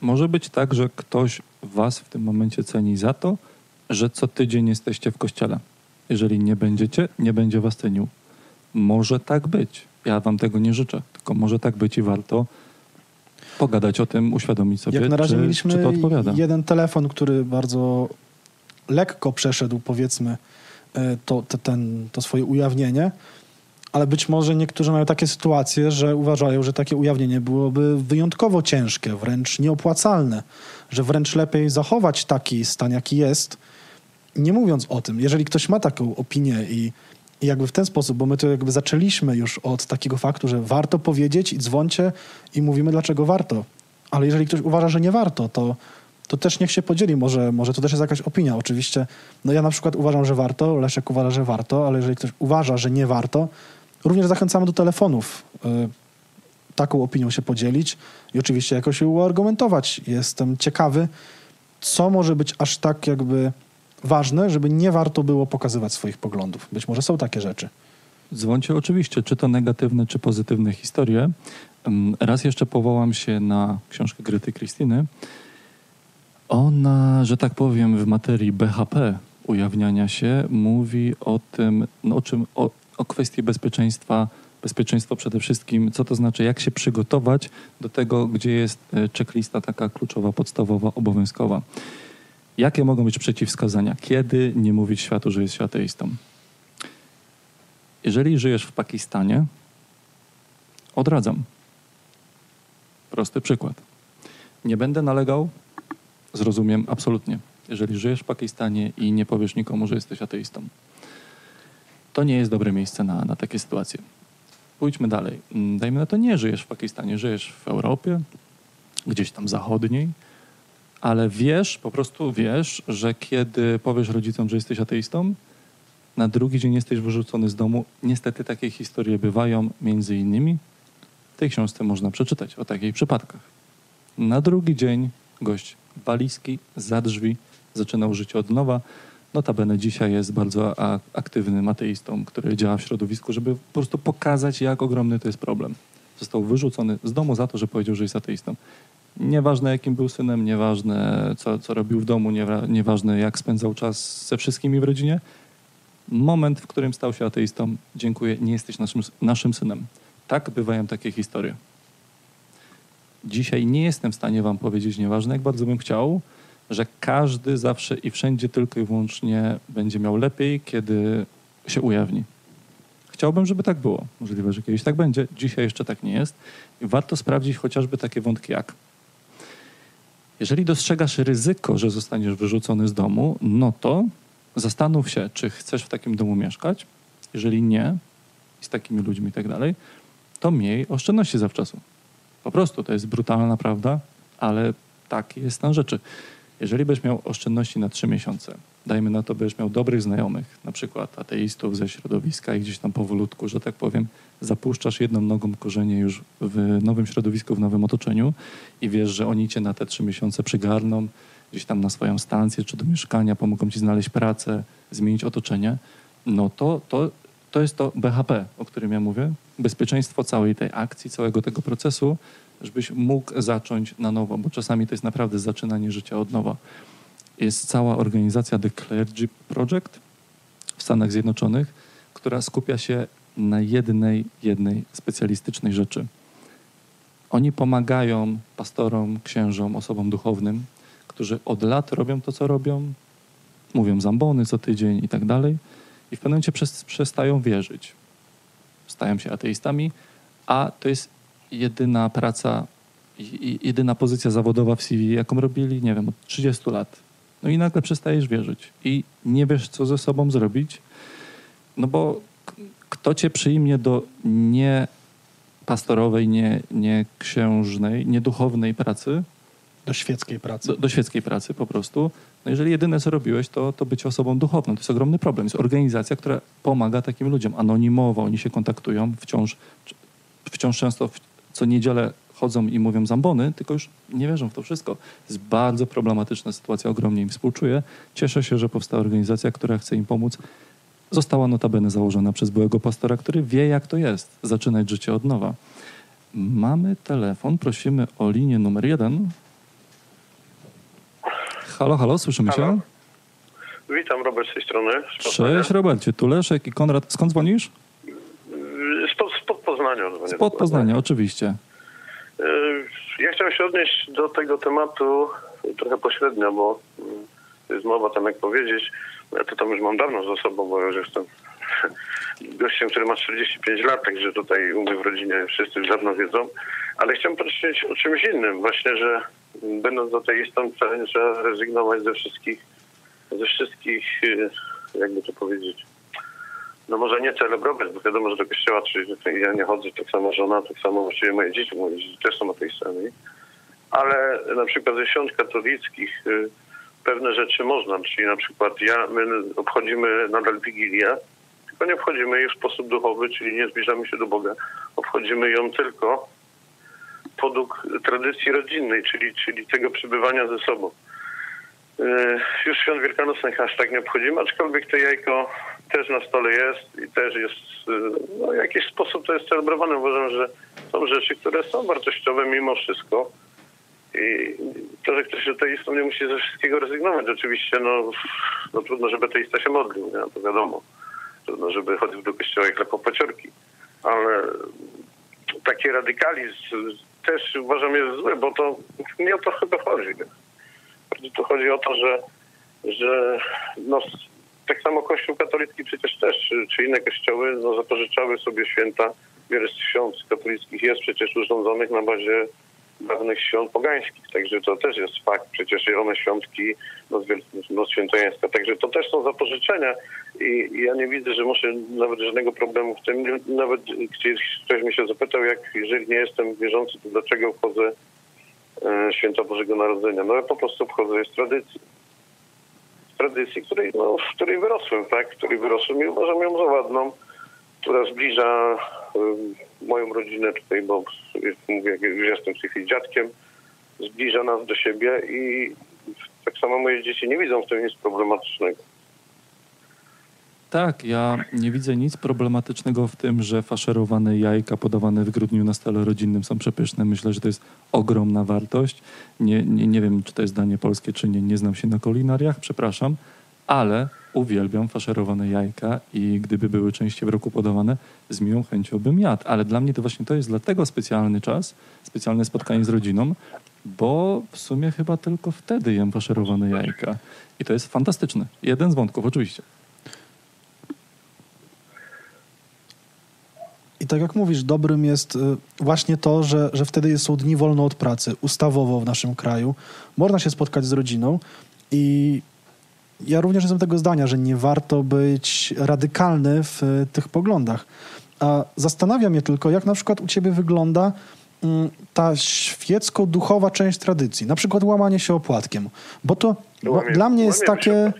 Może być tak, że ktoś was w tym momencie ceni za to, że co tydzień jesteście w kościele. Jeżeli nie będziecie, nie będzie was cenił. Może tak być. Ja wam tego nie życzę, tylko może tak być i warto pogadać o tym, uświadomić sobie, Jak na razie czy, mieliśmy czy to odpowiada. jeden telefon, który bardzo lekko przeszedł, powiedzmy, e, to, ten, to swoje ujawnienie, ale być może niektórzy mają takie sytuacje, że uważają, że takie ujawnienie byłoby wyjątkowo ciężkie, wręcz nieopłacalne, że wręcz lepiej zachować taki stan, jaki jest, nie mówiąc o tym. Jeżeli ktoś ma taką opinię i i jakby w ten sposób, bo my to jakby zaczęliśmy już od takiego faktu, że warto powiedzieć i dzwoncie i mówimy, dlaczego warto. Ale jeżeli ktoś uważa, że nie warto, to, to też niech się podzieli. Może, może to też jest jakaś opinia. Oczywiście, no ja na przykład uważam, że warto, Leszek uważa, że warto, ale jeżeli ktoś uważa, że nie warto, również zachęcamy do telefonów. Y, taką opinią się podzielić i oczywiście jakoś uargumentować. Jestem ciekawy, co może być aż tak jakby ważne, żeby nie warto było pokazywać swoich poglądów. Być może są takie rzeczy. Dzwońcie oczywiście, czy to negatywne, czy pozytywne historie. Mm, Raz jeszcze powołam się na książkę Grety Krystyny. Ona, że tak powiem, w materii BHP ujawniania się mówi o tym, no, o czym, o, o kwestii bezpieczeństwa, bezpieczeństwo przede wszystkim, co to znaczy, jak się przygotować do tego, gdzie jest e, checklista taka kluczowa, podstawowa, obowiązkowa. Jakie mogą być przeciwwskazania? Kiedy nie mówić światu, że jest ateistą? Jeżeli żyjesz w Pakistanie, odradzam. Prosty przykład. Nie będę nalegał, zrozumiem absolutnie. Jeżeli żyjesz w Pakistanie i nie powiesz nikomu, że jesteś ateistą, to nie jest dobre miejsce na, na takie sytuacje. Pójdźmy dalej. Mm, Dajmy na to, nie żyjesz w Pakistanie, żyjesz w Europie, gdzieś tam zachodniej, ale wiesz, po prostu wiesz, że kiedy powiesz rodzicom, że jesteś ateistą, na drugi dzień jesteś wyrzucony z domu. Niestety takie historie bywają, między innymi w tej książce można przeczytać o takich przypadkach. Na drugi dzień gość walizki za drzwi, zaczynał życie od nowa. Notabene dzisiaj jest bardzo aktywnym ateistą, który działa w środowisku, żeby po prostu pokazać, jak ogromny to jest problem. Został wyrzucony z domu za to, że powiedział, że jest ateistą. Nieważne, jakim był synem, nieważne, co, co robił w domu, niewa- nieważne, jak spędzał czas ze wszystkimi w rodzinie. Moment, w którym stał się ateistą, dziękuję, nie jesteś naszym, naszym synem. Tak bywają takie historie. Dzisiaj nie jestem w stanie wam powiedzieć, nieważne jak bardzo bym chciał, że każdy zawsze i wszędzie tylko i wyłącznie będzie miał lepiej, kiedy się ujawni. Chciałbym, żeby tak było. Możliwe, że kiedyś tak będzie. Dzisiaj jeszcze tak nie jest. I warto sprawdzić chociażby takie wątki jak. Jeżeli dostrzegasz ryzyko, że zostaniesz wyrzucony z domu, no to zastanów się, czy chcesz w takim domu mieszkać. Jeżeli nie, z takimi ludźmi i tak dalej, to miej oszczędności zawczasu. Po prostu to jest brutalna prawda, ale taki jest stan rzeczy. Jeżeli byś miał oszczędności na trzy miesiące, dajmy na to, byś miał dobrych znajomych, na przykład ateistów ze środowiska i gdzieś tam powolutku, że tak powiem, zapuszczasz jedną nogą korzenie już w nowym środowisku, w nowym otoczeniu i wiesz, że oni cię na te trzy miesiące przygarną gdzieś tam na swoją stację czy do mieszkania, pomogą ci znaleźć pracę, zmienić otoczenie, no to, to, to jest to BHP, o którym ja mówię, bezpieczeństwo całej tej akcji, całego tego procesu, żebyś mógł zacząć na nowo, bo czasami to jest naprawdę zaczynanie życia od nowa. Jest cała organizacja The Clergy Project w Stanach Zjednoczonych, która skupia się na jednej, jednej specjalistycznej rzeczy. Oni pomagają pastorom, księżom, osobom duchownym, którzy od lat robią to, co robią, mówią zambony co tydzień i tak dalej, i w pewnym momencie przes- przestają wierzyć. Stają się ateistami, a to jest jedyna praca, jedyna pozycja zawodowa w CV, jaką robili, nie wiem, od 30 lat. No i nagle przestajesz wierzyć i nie wiesz, co ze sobą zrobić, no bo kto cię przyjmie do nie pastorowej, nie, nie księżnej, nie duchownej pracy, Do świeckiej pracy. do, do świeckiej pracy po prostu. No jeżeli jedyne, co robiłeś, to, to być osobą duchowną. To jest ogromny problem. Jest organizacja, która pomaga takim ludziom. Anonimowo oni się kontaktują wciąż, wciąż często w, co niedzielę chodzą i mówią zambony, tylko już nie wierzą w to wszystko. Jest bardzo problematyczna sytuacja, ogromnie im współczuję. Cieszę się, że powstała organizacja, która chce im pomóc. Została notabene założona przez byłego pastora, który wie, jak to jest, zaczynać życie od nowa. Mamy telefon, prosimy o linię numer jeden. Halo, halo, słyszymy Halo. się? Witam, Robert z tej strony. Z. Cześć Robercie, tu Leszek i Konrad. Skąd dzwonisz? Spod, spod Poznania. Spod Poznania, oczywiście. Y, Ja chciałem się odnieść do tego tematu trochę pośrednio, bo mm, jest mowa tam, jak powiedzieć, ja to tam już mam dawno za sobą, bo już jestem gościem, który ma 45 lat, także tutaj u mnie w rodzinie wszyscy już dawno wiedzą, ale chciałem powiedzieć o czymś innym, właśnie, że będąc ateistą wcale nie trzeba rezygnować ze wszystkich, ze wszystkich, y, jakby to powiedzieć, no może nie celebrować, bo wiadomo, że do kościoła czy ja nie chodzę, tak samo żona, tak samo właściwie moje dzieci, moje dzieci też są ateistami, ale na przykład ze świąt katolickich y, pewne rzeczy można, czyli na przykład ja, my obchodzimy nadal Wigilię, tylko nie obchodzimy jej w sposób duchowy, czyli nie zbliżamy się do Boga, obchodzimy ją tylko podług tradycji rodzinnej, czyli, czyli tego przebywania ze sobą. Yy, Już świąt wielkanocnych aż tak nie obchodzimy, aczkolwiek to jajko też na stole jest i też jest, yy, no w jakiś sposób to jest celebrowane. Uważam, że są rzeczy, które są wartościowe mimo wszystko. I to, że ktoś ateistą nie musi ze wszystkiego rezygnować. Oczywiście, no, no trudno, żeby ateista się modlił, nie? to wiadomo. Trudno, żeby chodził do kościoła jak klepał paciorki. Ale taki radykalizm też uważam jest zły, bo to nie o to chyba chodzi. Bardziej to chodzi o to, że, że no, tak samo Kościół katolicki przecież też, czy, czy inne kościoły no, zapożyczały sobie święta. Wiele z świąt katolickich jest przecież urządzonych na bazie dawnych świąt pogańskich. Także to też jest fakt. Przecież zielone świątki, noc, noc. Także to też są zapożyczenia i, i ja nie widzę, że muszę nawet żadnego problemu w tym. Nawet gdzieś ktoś mi się zapytał, jak jeżeli nie jestem wierzący, to dlaczego obchodzę e, święta Bożego Narodzenia? No ja po prostu obchodzę z tradycji. Z tradycji, której, no, w której wyrosłem, tak? W której wyrosłem i uważam ją za ładną, która zbliża y, moją rodzinę tutaj, bo mówię, już jestem w tej chwili dziadkiem, zbliża nas do siebie i tak samo moje dzieci nie widzą w tym nic problematycznego. Tak, ja nie widzę nic problematycznego w tym, że faszerowane jajka podawane w grudniu na stole rodzinnym są przepyszne. Myślę, że to jest ogromna wartość. Nie, nie, nie wiem, czy to jest danie polskie, czy nie. Nie znam się na kulinariach, przepraszam, ale uwielbiam faszerowane jajka i gdyby były częściej w roku podawane, z miłą chęcią bym jadł. Ale dla mnie to właśnie to jest dlatego specjalny czas, specjalne spotkanie z rodziną, bo w sumie chyba tylko wtedy jem faszerowane jajka. I to jest fantastyczne. Jeden z wątków, oczywiście. I tak jak mówisz, dobrym jest y, właśnie to, że, że wtedy są dni wolne od pracy, ustawowo w naszym kraju. Można się spotkać z rodziną i ja również jestem tego zdania, że nie warto być radykalny w y, tych poglądach. A zastanawia mnie tylko, jak na przykład u ciebie wygląda mm, ta świecko-duchowa część tradycji, na przykład łamanie się opłatkiem, bo to bo Łamie- dla mnie jest się takie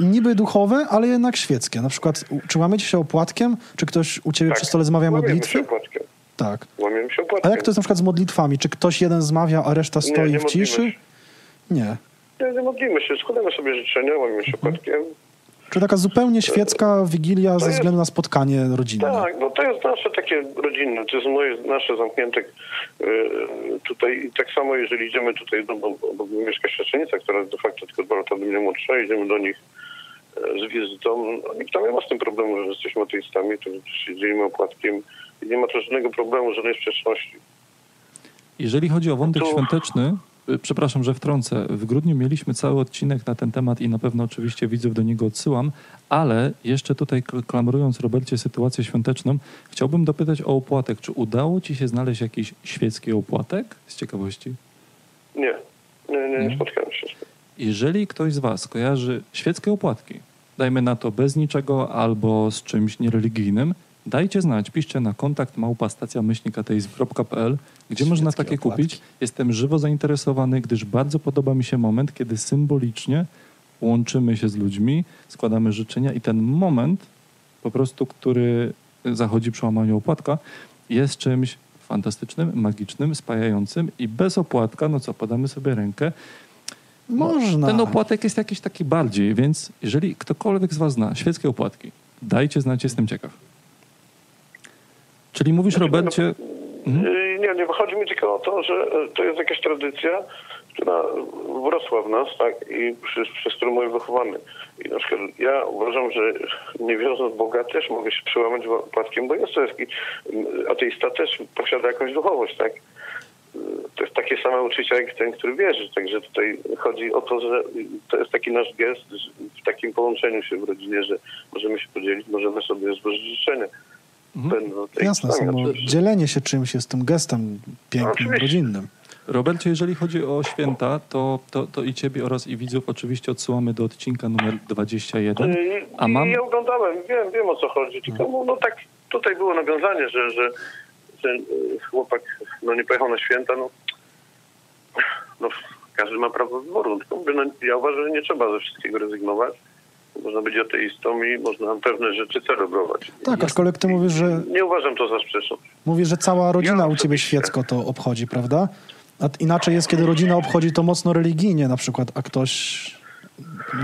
niby duchowe, ale jednak świeckie. Na przykład, czy łamiecie się opłatkiem? Czy ktoś u ciebie przy stole zmawia Tak. łamiemy modlitwy? się opłatkiem. Tak. Łamiemy się A opłatkiem. jak to jest na przykład z modlitwami? Czy ktoś jeden zmawia, a reszta Nie, stoi nie w modlimy ciszy? się. Nie. Nie, nie modlimy się, składamy sobie życzenia, łamiemy się opłatkiem. Czy taka zupełnie świecka wigilia ze jest- względu na spotkanie rodzinne? Tak, no to jest nasze takie rodzinne, to jest moje, nasze zamknięte y, tutaj. I tak samo jeżeli idziemy tutaj, no, bo, bo mieszka siostrzenica, która jest de facto tylko dwa lata do mnie młodsza, idziemy do nich e, z wizytą, no, nikt tam nie ma z tym problemu, że jesteśmy ateistami, to się dzielimy opłatkiem i nie ma to żadnego problemu, żadnej sprzeczności. Jeżeli chodzi o wątek To- świąteczny, przepraszam, że wtrącę. W grudniu mieliśmy cały odcinek na ten temat i na pewno oczywiście widzów do niego odsyłam, ale jeszcze tutaj kl- klamurując Robercie sytuację świąteczną, chciałbym dopytać o opłatek. Czy udało ci się znaleźć jakiś świecki opłatek? Z ciekawości. Nie, nie, nie, Nie? spotkałem się. Jeżeli ktoś z was kojarzy świeckie opłatki, dajmy na to bez niczego albo z czymś niereligijnym, dajcie znać, piszcie na kontakt małpastacja-ateizm.pl, gdzie można takie opłatki. kupić. Jestem żywo zainteresowany, gdyż bardzo podoba mi się moment, kiedy symbolicznie łączymy się z ludźmi, składamy życzenia i ten moment po prostu, który zachodzi przy łamaniu opłatka, jest czymś fantastycznym, magicznym, spajającym i bez opłatka, no co, podamy sobie rękę, Można. ten opłatek jest jakiś taki bardziej, więc jeżeli ktokolwiek z was zna świeckie opłatki, dajcie znać, jestem ciekaw. Czyli mówisz, Robercie... Mhm. Y, Nie, nie, chodzi mi tylko o to, że e, to jest jakaś tradycja, która wrosła w nas, tak, i przez, przez którą byłem wychowany. I na przykład ja uważam, że nie wierząc w Boga też mogę się przełamać opłatkiem, bo jest to taki, mm, ateista też posiada jakąś duchowość, tak. Y, To jest takie same uczucia jak ten, który wierzy. Także tutaj chodzi o to, że to jest taki nasz gest w takim połączeniu się w rodzinie, że możemy się podzielić, możemy sobie złożyć życzenia. Mhm. Tej Jasne, samo dzielenie się czymś jest tym gestem pięknym, Oczywiście. rodzinnym. Robercie, jeżeli chodzi o święta, to, to, to i ciebie oraz i widzów oczywiście odsyłamy do odcinka numer 21. Y, A mam... Ja oglądałem, wiem, wiem o co chodzi, tylko no, no tak tutaj było nawiązanie, że, że ten y, chłopak no, nie pojechał na święta, no, no każdy ma prawo wyboru, tylko mówię, no, ja uważam, że nie trzeba ze wszystkiego rezygnować. Można być ateistą i można pewne rzeczy celebrować. Tak, aczkolwiek ty mówisz, że, Nie uważam to za sprzeczność. mówisz, że cała rodzina Ja u ciebie świecko to obchodzi, prawda? A inaczej jest, kiedy rodzina obchodzi to mocno religijnie na przykład, a ktoś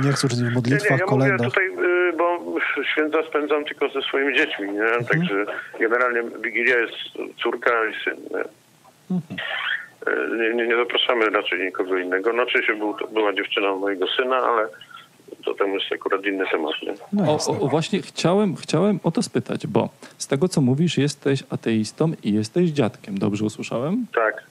nie chcą uczestniczyć w Nie, modlitwach, nie, ja mówię kolendach. tutaj, y, bo święta spędzam tylko ze swoimi dziećmi, nie? Mhm. Także generalnie Wigilia jest córka i syn, nie? Mhm. Y, Nie, nie, nie zapraszamy raczej nikogo innego. No oczywiście był, to była dziewczyna mojego syna, ale to tam jest akurat inny temat, nie? No O, o, właśnie chciałem, chciałem o to spytać, bo z tego, co mówisz, jesteś ateistą i jesteś dziadkiem. Dobrze usłyszałem? Tak.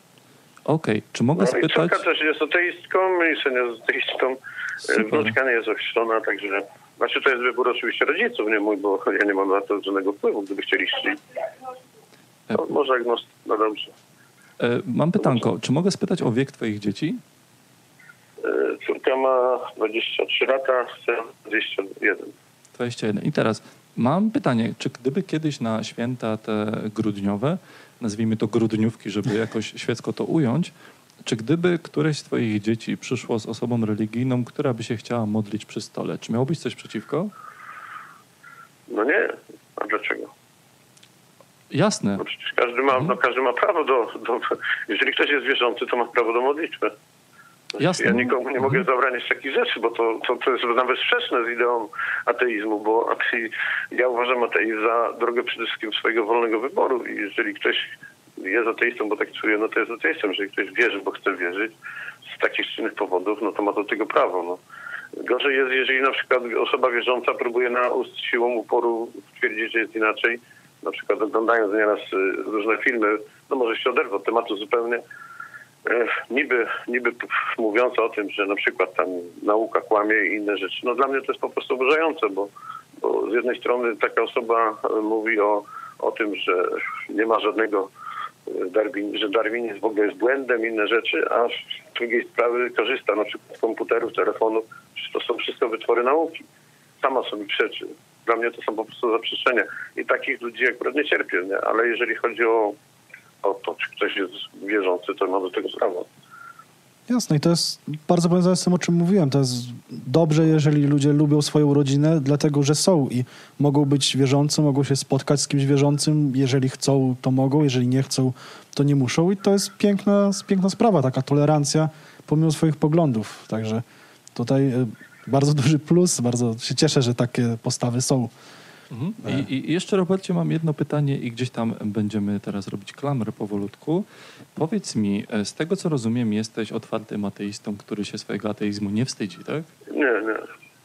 Okej, czy mogę No i spytać... córka też jest ateistką i syn jest ateistą. Super. Wnuczka nie jest ochrzczona, także... Znaczy to jest wybór oczywiście rodziców, nie mój, bo ja nie mam na to żadnego wpływu, gdyby chcieli szli. To może agnost... No dobrze. E, Mam pytanko, czy mogę spytać o wiek twoich dzieci? Y, Córka ma 23 lata, syn 21. 21. I teraz mam pytanie, czy gdyby kiedyś na święta te grudniowe, nazwijmy to grudniówki, żeby jakoś świecko to ująć, czy gdyby któreś z twoich dzieci przyszło z osobą religijną, która by się chciała modlić przy stole, czy miałobyś coś przeciwko? No nie, a dlaczego? Jasne. No przecież każdy ma, no każdy ma prawo do, do... Jeżeli ktoś jest wierzący, to ma prawo do modlitwy. Jasne. Ja nikomu nie mogę zabraniać takich rzeczy, bo to, to, to jest nawet sprzeczne z ideą ateizmu, bo atei, ja uważam ateizm za drogę przede wszystkim swojego wolnego wyboru i jeżeli ktoś jest ateistą, bo tak czuje, no to jest ateistą. Jeżeli ktoś wierzy, bo chce wierzyć z takich czy innych powodów, no to ma do tego prawo. No. Gorzej jest, jeżeli na przykład osoba wierząca próbuje na ust siłą uporu twierdzić, że jest inaczej, na przykład oglądając nieraz y, różne filmy, no może się oderwę od tematu zupełnie, niby, niby mówiąc o tym, że na przykład tam nauka kłamie i inne rzeczy. No dla mnie to jest po prostu oburzające, bo, bo z jednej strony taka osoba e, mówi o, o tym, że nie ma żadnego e, Darwin, że darwinizm w ogóle jest błędem, inne rzeczy, a z drugiej sprawy korzysta na przykład z komputerów, telefonów, to są wszystko wytwory nauki. Sama sobie przeczy. Dla mnie to są po prostu zaprzeczenia. I takich ludzi akurat nie cierpię, nie? ale jeżeli chodzi o, o to, czy ktoś jest wierzący, to ma do tego prawo. Jasne i to jest bardzo powiązane z tym, o czym mówiłem. To jest dobrze, jeżeli ludzie lubią swoją rodzinę, dlatego że są i mogą być wierzący, mogą się spotkać z kimś wierzącym. Jeżeli chcą, to mogą, jeżeli nie chcą, to nie muszą. I to jest piękna, piękna sprawa, taka tolerancja pomimo swoich poglądów. Także tutaj y, bardzo duży plus, bardzo się cieszę, że takie postawy są. Mhm. I, I jeszcze, Robercie, mam jedno pytanie i gdzieś tam będziemy teraz robić klamrę powolutku. Powiedz mi, e, z tego co rozumiem, jesteś otwartym ateistą, który się swojego ateizmu nie wstydzi, tak? Nie, nie,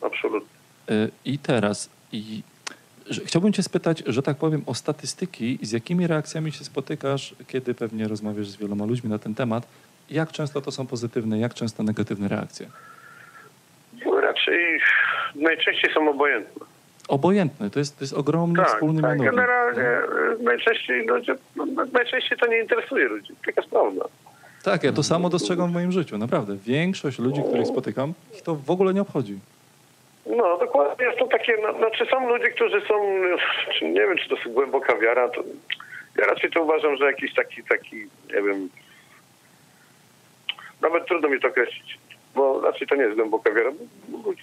absolutnie. E, I teraz i, że, chciałbym cię spytać, że tak powiem, o statystyki, z jakimi reakcjami się spotykasz, kiedy pewnie rozmawiasz z wieloma ludźmi na ten temat. Jak często to są pozytywne, jak często negatywne reakcje? No, raczej najczęściej są obojętne. Obojętne, to jest, to jest ogromny Tak, wspólny tak mianownik. generalnie e, najczęściej, ludzie, no, najczęściej to nie interesuje ludzi. Taka prawda. Tak, ja to samo dostrzegam w moim życiu, naprawdę. Większość ludzi, których spotykam, ich to w ogóle nie obchodzi. No, dokładnie jest to takie, no, znaczy są ludzie, którzy są, czy nie wiem, czy to jest głęboka wiara, to ja raczej to uważam, że jakiś taki, taki, nie wiem, nawet trudno mi to określić, bo raczej to nie jest głęboka wiara.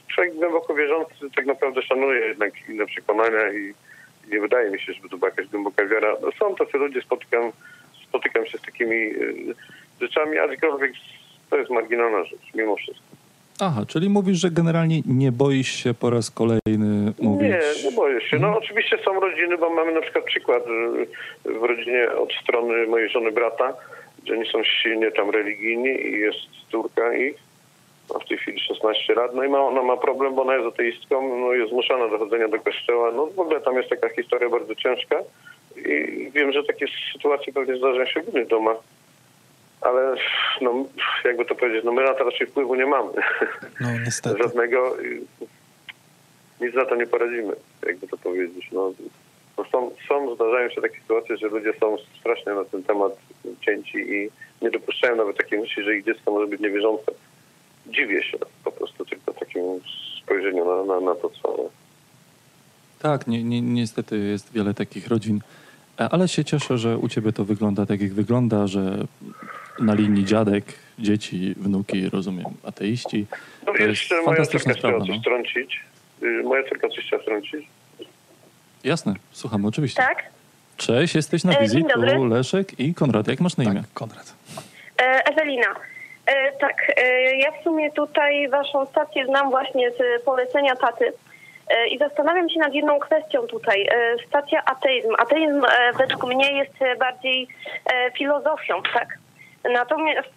Człowiek głęboko wierzący tak naprawdę szanuje jednak inne przekonania i nie wydaje mi się, żeby to była jakaś głęboka wiara. No, są tacy ludzie, spotykam, spotykam się z takimi y, rzeczami, aczkolwiek to jest marginalna rzecz, mimo wszystko. Aha, czyli mówisz, że generalnie nie boisz się po raz kolejny mówić... Nie, nie boję się. No oczywiście są rodziny, bo mamy na przykład przykład y, w rodzinie od strony mojej żony brata, że oni są silnie tam religijni i jest córka ich, ma w tej chwili 16 lat, no i ma, ona ma problem, bo ona jest ateistką, no jest zmuszana do chodzenia do kościoła, no w ogóle tam jest taka historia bardzo ciężka i wiem, że takie sytuacje pewnie zdarzają się w innych domach, ale no jakby to powiedzieć, no my na to raczej wpływu nie mamy. No niestety. żadnego nic na to nie poradzimy, jakby to powiedzieć. No, no są, są, zdarzają się takie sytuacje, że ludzie są strasznie na ten temat cięci i nie dopuszczają nawet takiej myśli, że ich dziecko może być niewierzące. Dziwię się po prostu tylko takiemu spojrzeniu na, na, na to, co... Tak, ni, ni, niestety jest wiele takich rodzin, E, ale się cieszę, że u ciebie to wygląda tak, jak wygląda, że na linii dziadek, dzieci, wnuki, rozumiem, ateiści. No To jest jeszcze moja fantastyczna córka chciała no. wtrącić. Y, Moja córka coś chciała wtrącić. Jasne, słuchamy oczywiście. Tak? Cześć, jesteś na E, wizji, tu Leszek i Konrad. Jak masz na imię? Tak, Konrad. E, Ewelina. E, tak, e, ja w sumie tutaj waszą stację znam właśnie z polecenia taty e, i zastanawiam się nad jedną kwestią tutaj. Stacja ateizm. Ateizm według mnie jest bardziej filozofią, tak? Natomiast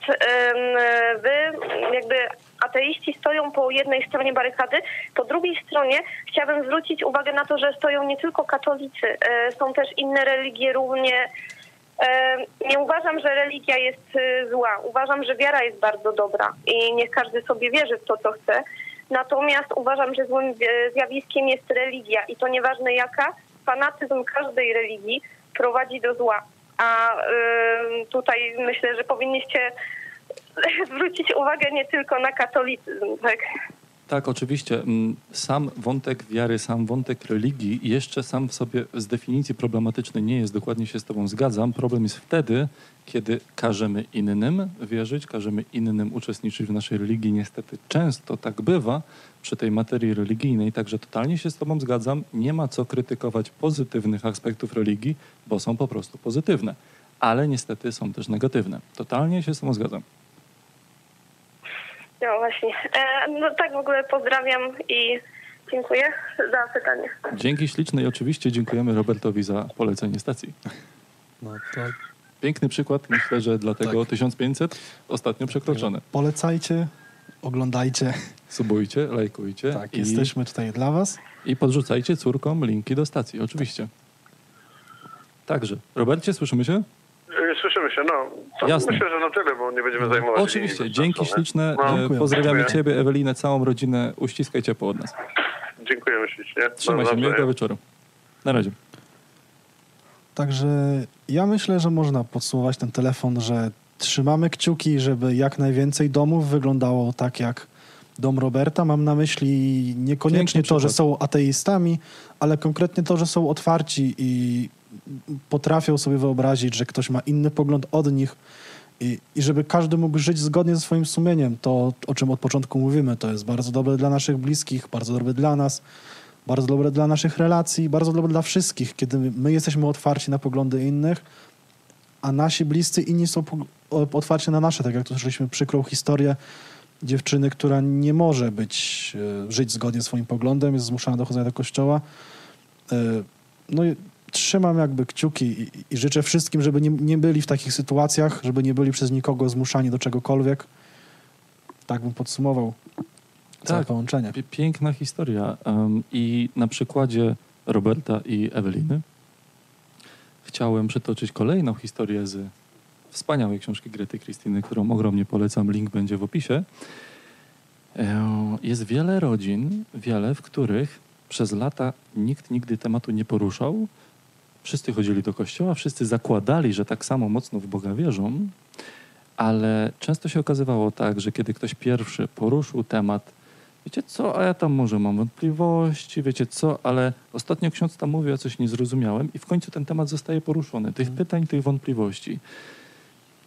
wy, jakby ateiści stoją po jednej stronie barykady, po drugiej stronie chciałabym zwrócić uwagę na to, że stoją nie tylko katolicy, są też inne religie równie Nie uważam, że religia jest e, zła. Uważam, że wiara jest bardzo dobra i niech każdy sobie wierzy w to, co chce. Natomiast uważam, że złym zjawiskiem jest religia i to nieważne jaka, fanatyzm każdej religii prowadzi do zła. A tutaj myślę, że powinniście zwrócić uwagę nie tylko na katolicyzm, tak? Tak, oczywiście. Mm, Sam wątek wiary, sam wątek religii jeszcze sam w sobie z definicji problematyczny nie jest. Dokładnie się z Tobą zgadzam. Problem jest wtedy, kiedy każemy innym wierzyć, każemy innym uczestniczyć w naszej religii. Niestety często tak bywa przy tej materii religijnej, także totalnie się z Tobą zgadzam. Nie ma co krytykować pozytywnych aspektów religii, bo są po prostu pozytywne, ale niestety są też negatywne. Totalnie się z Tobą zgadzam. No właśnie. E, No tak w ogóle pozdrawiam i dziękuję za pytanie. Dzięki śliczne i oczywiście dziękujemy Robertowi za polecenie stacji. No to Piękny przykład, myślę, że dlatego Tak. 1500 ostatnio przekroczone. polecajcie, oglądajcie. Subujcie, lajkujcie Tak, i, jesteśmy tutaj dla was. i podrzucajcie córkom linki do stacji, oczywiście. Także, Robercie, słyszymy się? Y, Słyszymy się, no. To Jasne. Myślę, że na tyle, bo nie będziemy zajmować. Oczywiście, linii dzięki śliczne. No, Dziękuję. Pozdrawiamy dziękuję. Ciebie, Ewelinę, całą rodzinę. Uściskaj ciepło od nas. Dziękujemy ślicznie. Trzymaj się, miłego wieczoru. Na razie. Także ja myślę, że można podsumować ten telefon, że trzymamy kciuki, żeby jak najwięcej domów wyglądało tak jak dom Roberta. Mam na myśli niekoniecznie Piękny to, że przykład. są ateistami, ale konkretnie to, że są otwarci i potrafią sobie wyobrazić, że ktoś ma inny pogląd od nich i, i żeby każdy mógł żyć zgodnie ze swoim sumieniem. To, o czym od początku mówimy, to jest bardzo dobre dla naszych bliskich, bardzo dobre dla nas, bardzo dobre dla naszych relacji, bardzo dobre dla wszystkich, kiedy my jesteśmy otwarci na poglądy innych, a nasi bliscy inni są otwarci na nasze, tak jak tu słyszeliśmy przykrą historię dziewczyny, która nie może być, e, żyć zgodnie ze swoim poglądem, jest zmuszana do chodzenia do kościoła. E, No trzymam jakby kciuki i, i życzę wszystkim, żeby nie, nie byli w takich sytuacjach, żeby nie byli przez nikogo zmuszani do czegokolwiek. Tak bym podsumował całe Tak. połączenie. Piękna historia. Em, I na przykładzie Roberta i Eweliny chciałem przytoczyć kolejną historię z wspaniałej książki Grety Krystyny, którą ogromnie polecam. Link będzie w opisie. E, Jest wiele rodzin, wiele, w których przez lata nikt nigdy tematu nie poruszał. Wszyscy chodzili do kościoła, wszyscy zakładali, że tak samo mocno w Boga wierzą, ale często się okazywało tak, że kiedy ktoś pierwszy poruszył temat, wiecie co, a ja tam może mam wątpliwości, wiecie co, ale ostatnio ksiądz tam mówił, ja coś nie zrozumiałem i w końcu ten temat zostaje poruszony, tych pytań, tych wątpliwości.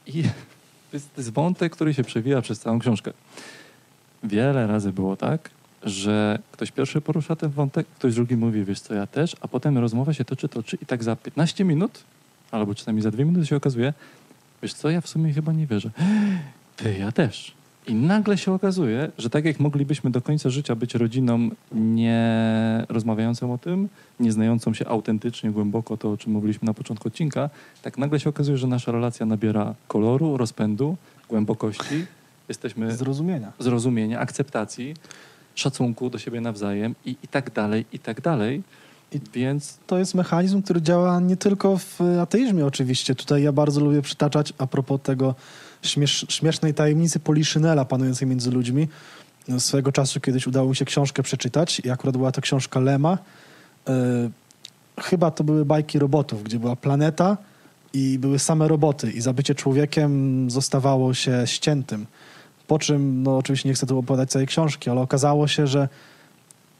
I to jest, to jest wątek, który się przewija przez całą książkę. Wiele razy było tak, że ktoś pierwszy porusza ten wątek, ktoś drugi mówi, wiesz co, ja też, a potem rozmowa się toczy, toczy i tak za 15 minut, albo czasami za dwie minuty się okazuje, wiesz co, ja w sumie chyba nie wierzę. Ty, ja też. I nagle się okazuje, że tak jak moglibyśmy do końca życia być rodziną nie rozmawiającą o tym, nie znającą się autentycznie, głęboko, to o czym mówiliśmy na początku odcinka, tak nagle się okazuje, że nasza relacja nabiera koloru, rozpędu, głębokości. Jesteśmy Zrozumienia. zrozumienia, akceptacji, szacunku do siebie nawzajem i, i tak dalej, i tak dalej. I więc to jest mechanizm, który działa nie tylko w ateizmie oczywiście. Tutaj ja bardzo lubię przytaczać a propos tego śmiesz, śmiesznej tajemnicy Poliszynela panującej między ludźmi. Swego czasu kiedyś udało mi się książkę przeczytać i akurat była to książka Lema. Yy, chyba to były bajki robotów, gdzie była planeta i były same roboty i za bycie człowiekiem zostawało się ściętym. Po czym, no oczywiście nie chcę tu opowiadać całej książki, ale okazało się, że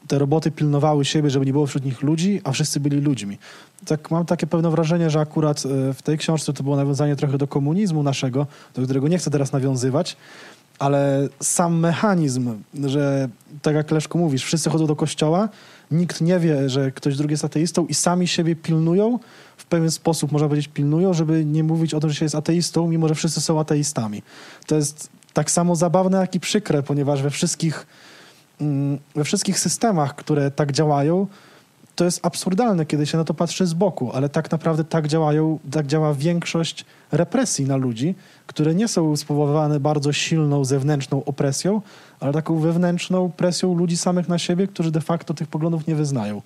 te roboty pilnowały siebie, żeby nie było wśród nich ludzi, a wszyscy byli ludźmi. Tak mam takie pewne wrażenie, że akurat e, w tej książce to było nawiązanie trochę do komunizmu naszego, do którego nie chcę teraz nawiązywać, ale sam mechanizm, że tak jak Leszku mówisz, wszyscy chodzą do kościoła, nikt nie wie, że ktoś drugi jest ateistą i sami siebie pilnują, w pewien sposób można powiedzieć pilnują, żeby nie mówić o tym, że się jest ateistą, mimo że wszyscy są ateistami. To jest tak samo zabawne, jak i przykre, ponieważ we wszystkich, mm, we wszystkich systemach, które tak działają, to jest absurdalne, kiedy się na to patrzy z boku, ale tak naprawdę tak działają, tak działa większość represji na ludzi, które nie są spowodowane bardzo silną zewnętrzną opresją, ale taką wewnętrzną presją ludzi samych na siebie, którzy de facto tych poglądów nie wyznają.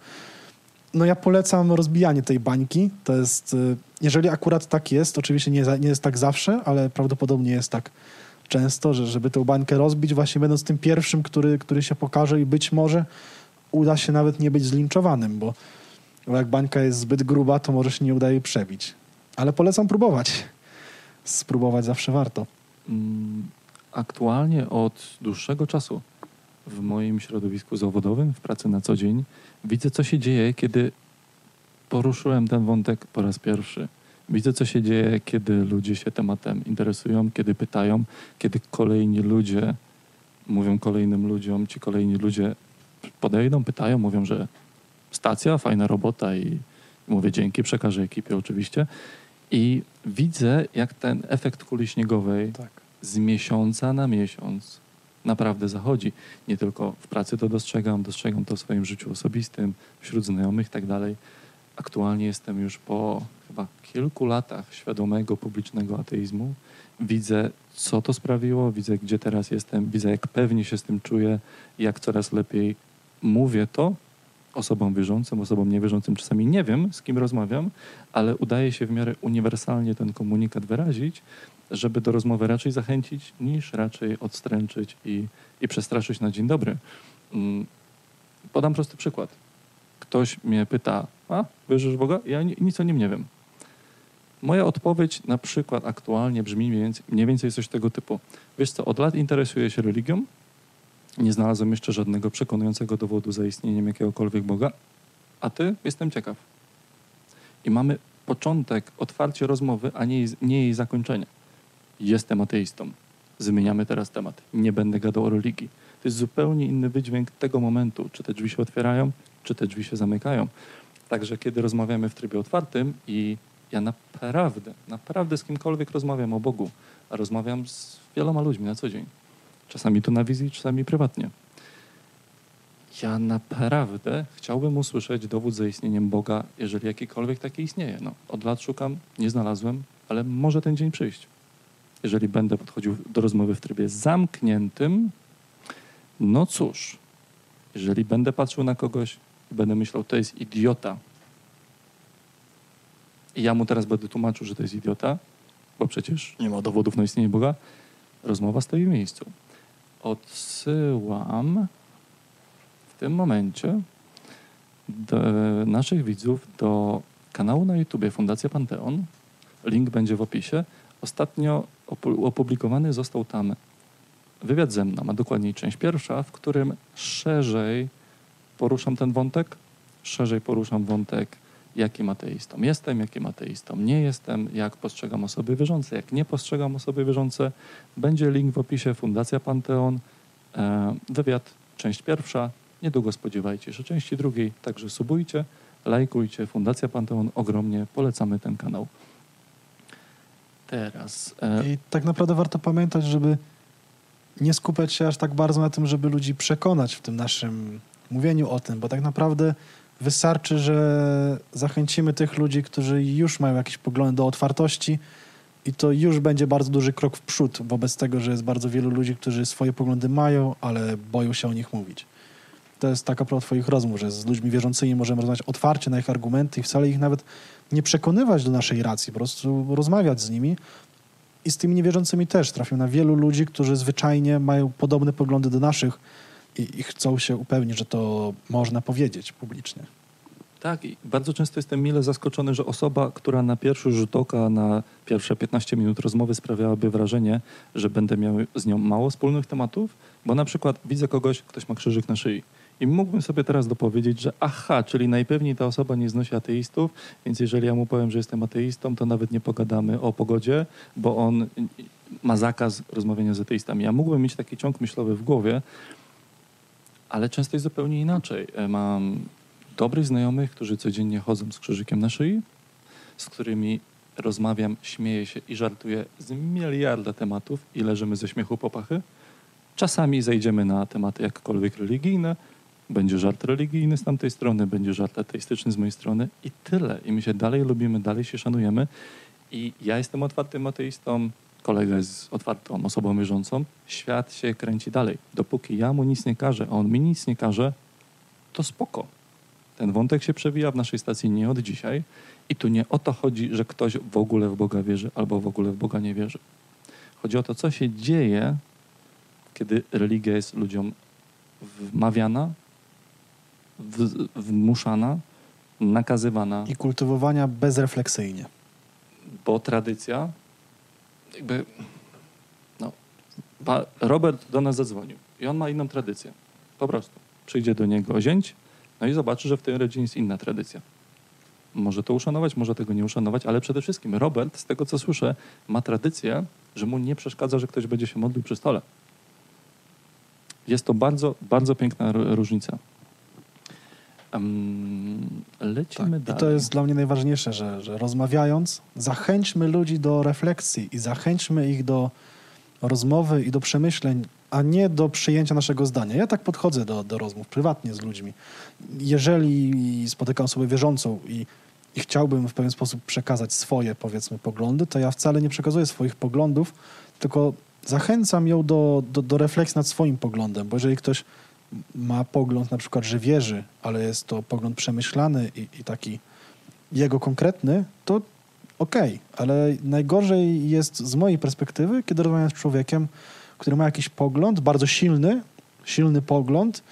No ja polecam rozbijanie tej bańki. To jest, y, jeżeli akurat tak jest, oczywiście nie, nie jest tak zawsze, ale prawdopodobnie jest tak często, że żeby tę bańkę rozbić, właśnie będąc tym pierwszym, który, który się pokaże i być może uda się nawet nie być zlinczowanym, bo, bo jak bańka jest zbyt gruba, to może się nie uda jej przebić. Ale polecam próbować. Spróbować zawsze warto. Mm, Aktualnie od dłuższego czasu w moim środowisku zawodowym, w pracy na co dzień, widzę, co się dzieje, kiedy poruszyłem ten wątek po raz pierwszy. Widzę, co się dzieje, kiedy ludzie się tematem interesują, kiedy pytają, kiedy kolejni ludzie mówią kolejnym ludziom, ci kolejni ludzie podejdą, pytają, mówią, że stacja, fajna robota i mówię dzięki, przekażę ekipie oczywiście. I widzę, jak ten efekt kuli śniegowej Tak. z miesiąca na miesiąc naprawdę zachodzi. Nie tylko w pracy to dostrzegam, dostrzegam to w swoim życiu osobistym, wśród znajomych i tak dalej. Aktualnie jestem już po chyba kilku latach świadomego publicznego ateizmu. Widzę, co to sprawiło, widzę, gdzie teraz jestem, widzę, jak pewnie się z tym czuję, jak coraz lepiej mówię to osobom wierzącym, osobom niewierzącym. Czasami nie wiem, z kim rozmawiam, ale udaje się w miarę uniwersalnie ten komunikat wyrazić, żeby do rozmowy raczej zachęcić, niż raczej odstręczyć i, i przestraszyć na dzień dobry. Mm, Podam prosty przykład. Ktoś mnie pyta, a wierzysz w Boga? Ja ni- nic o nim nie wiem. Moja odpowiedź na przykład aktualnie brzmi mniej więcej, mniej więcej coś tego typu. Wiesz co, od lat interesuję się religią, nie znalazłem jeszcze żadnego przekonującego dowodu za istnieniem jakiegokolwiek Boga, a ty jestem ciekaw. I mamy początek, otwarcie rozmowy, a nie nie jej zakończenie. Jestem ateistą. Zmieniamy teraz temat. Nie będę gadał o religii. To jest zupełnie inny wydźwięk tego momentu, czy te drzwi się otwierają, czy te drzwi się zamykają. Także kiedy rozmawiamy w trybie otwartym i ja naprawdę, naprawdę z kimkolwiek rozmawiam o Bogu, a rozmawiam z wieloma ludźmi na co dzień. Czasami to na wizji, czasami prywatnie. Ja naprawdę chciałbym usłyszeć dowód za istnieniem Boga, jeżeli jakikolwiek taki istnieje. No, od lat szukam, nie znalazłem, ale może ten dzień przyjść. Jeżeli będę podchodził do rozmowy w trybie zamkniętym, no cóż, jeżeli będę patrzył na kogoś będę myślał, to jest idiota, i ja mu teraz będę tłumaczył, że to jest idiota, bo przecież nie ma dowodów na istnienie Boga, rozmowa stoi w miejscu. Odsyłam w tym momencie naszych widzów do kanału na YouTubie Fundacja Panteon. Link będzie w opisie. Ostatnio opu- opublikowany został tam wywiad ze mną, a dokładniej część pierwsza, w którym szerzej poruszam ten wątek, szerzej poruszam wątek, jakim ateistą jestem, jakim ateistą nie jestem, jak postrzegam osoby wierzące, jak nie postrzegam osoby wierzące. Będzie link w opisie Fundacja Panteon, e, wywiad, część pierwsza. Niedługo spodziewajcie się części drugiej, także subujcie, lajkujcie. Fundacja Panteon, ogromnie polecamy ten kanał. Teraz... E, I tak naprawdę warto pamiętać, żeby nie skupiać się aż tak bardzo na tym, żeby ludzi przekonać w tym naszym mówieniu o tym, bo tak naprawdę wystarczy, że zachęcimy tych ludzi, którzy już mają jakieś poglądy do otwartości i to już będzie bardzo duży krok w przód wobec tego, że jest bardzo wielu ludzi, którzy swoje poglądy mają, ale boją się o nich mówić. To jest taka propos twoich rozmów, że z ludźmi wierzącymi możemy rozmawiać otwarcie na ich argumenty i wcale ich nawet nie przekonywać do naszej racji, po prostu rozmawiać z nimi i z tymi niewierzącymi też. Trafią na wielu ludzi, którzy zwyczajnie mają podobne poglądy do naszych i, i chcą się upewnić, że to można powiedzieć publicznie. Tak, i bardzo często jestem mile zaskoczony, że osoba, która na pierwszy rzut oka, na pierwsze 15 minut rozmowy sprawiałaby wrażenie, że będę miał z nią mało wspólnych tematów, bo na przykład widzę kogoś, ktoś ma krzyżyk na szyi. I mógłbym sobie teraz dopowiedzieć, że aha, czyli najpewniej ta osoba nie znosi ateistów, więc jeżeli ja mu powiem, że jestem ateistą, to nawet nie pogadamy o pogodzie, bo on ma zakaz rozmawiania z ateistami. Ja mógłbym mieć taki ciąg myślowy w głowie, ale często jest zupełnie inaczej. E, Mam dobrych znajomych, którzy codziennie chodzą z krzyżykiem na szyi, z którymi rozmawiam, śmieję się i żartuję z miliarda tematów i leżymy ze śmiechu po pachy. Czasami zejdziemy na tematy jakkolwiek religijne, będzie żart religijny z tamtej strony, będzie żart ateistyczny z mojej strony i tyle. I my się dalej lubimy, dalej się szanujemy. I ja jestem otwartym ateistą, kolega jest otwartą osobą wierzącą. Świat się kręci dalej. Dopóki ja mu nic nie każę, a on mi nic nie każe, to spoko. Ten wątek się przewija w naszej stacji nie od dzisiaj i tu nie o to chodzi, że ktoś w ogóle w Boga wierzy albo w ogóle w Boga nie wierzy. Chodzi o to, co się dzieje, kiedy religia jest ludziom wmawiana, w, wmuszana, nakazywana, I kultywowania bezrefleksyjnie. bo tradycja, jakby, no, Robert do nas zadzwonił i on ma inną tradycję. Po prostu. Przyjdzie do niego zięć, no i zobaczy, że w tej rodzinie jest inna tradycja. Może to uszanować, może tego nie uszanować, ale przede wszystkim Robert, z tego co słyszę, ma tradycję, że mu nie przeszkadza, że ktoś będzie się modlił przy stole. Jest to bardzo, bardzo piękna różnica. Em, lecimy Tak. I dalej. to jest dla mnie najważniejsze, że, że rozmawiając, zachęćmy ludzi do refleksji i zachęćmy ich do rozmowy i do przemyśleń, a nie do przyjęcia naszego zdania. Ja tak podchodzę do, do rozmów prywatnie z ludźmi. Jeżeli spotykam osobę wierzącą i, i chciałbym w pewien sposób przekazać swoje, powiedzmy, poglądy, to ja wcale nie przekazuję swoich poglądów, tylko zachęcam ją do, do, do refleksji nad swoim poglądem, bo jeżeli ktoś ma pogląd na przykład, że wierzy, ale jest to pogląd przemyślany i, i taki jego konkretny, to okej, ale najgorzej jest z mojej perspektywy, kiedy rozmawiam z człowiekiem, który ma jakiś pogląd, bardzo silny, silny pogląd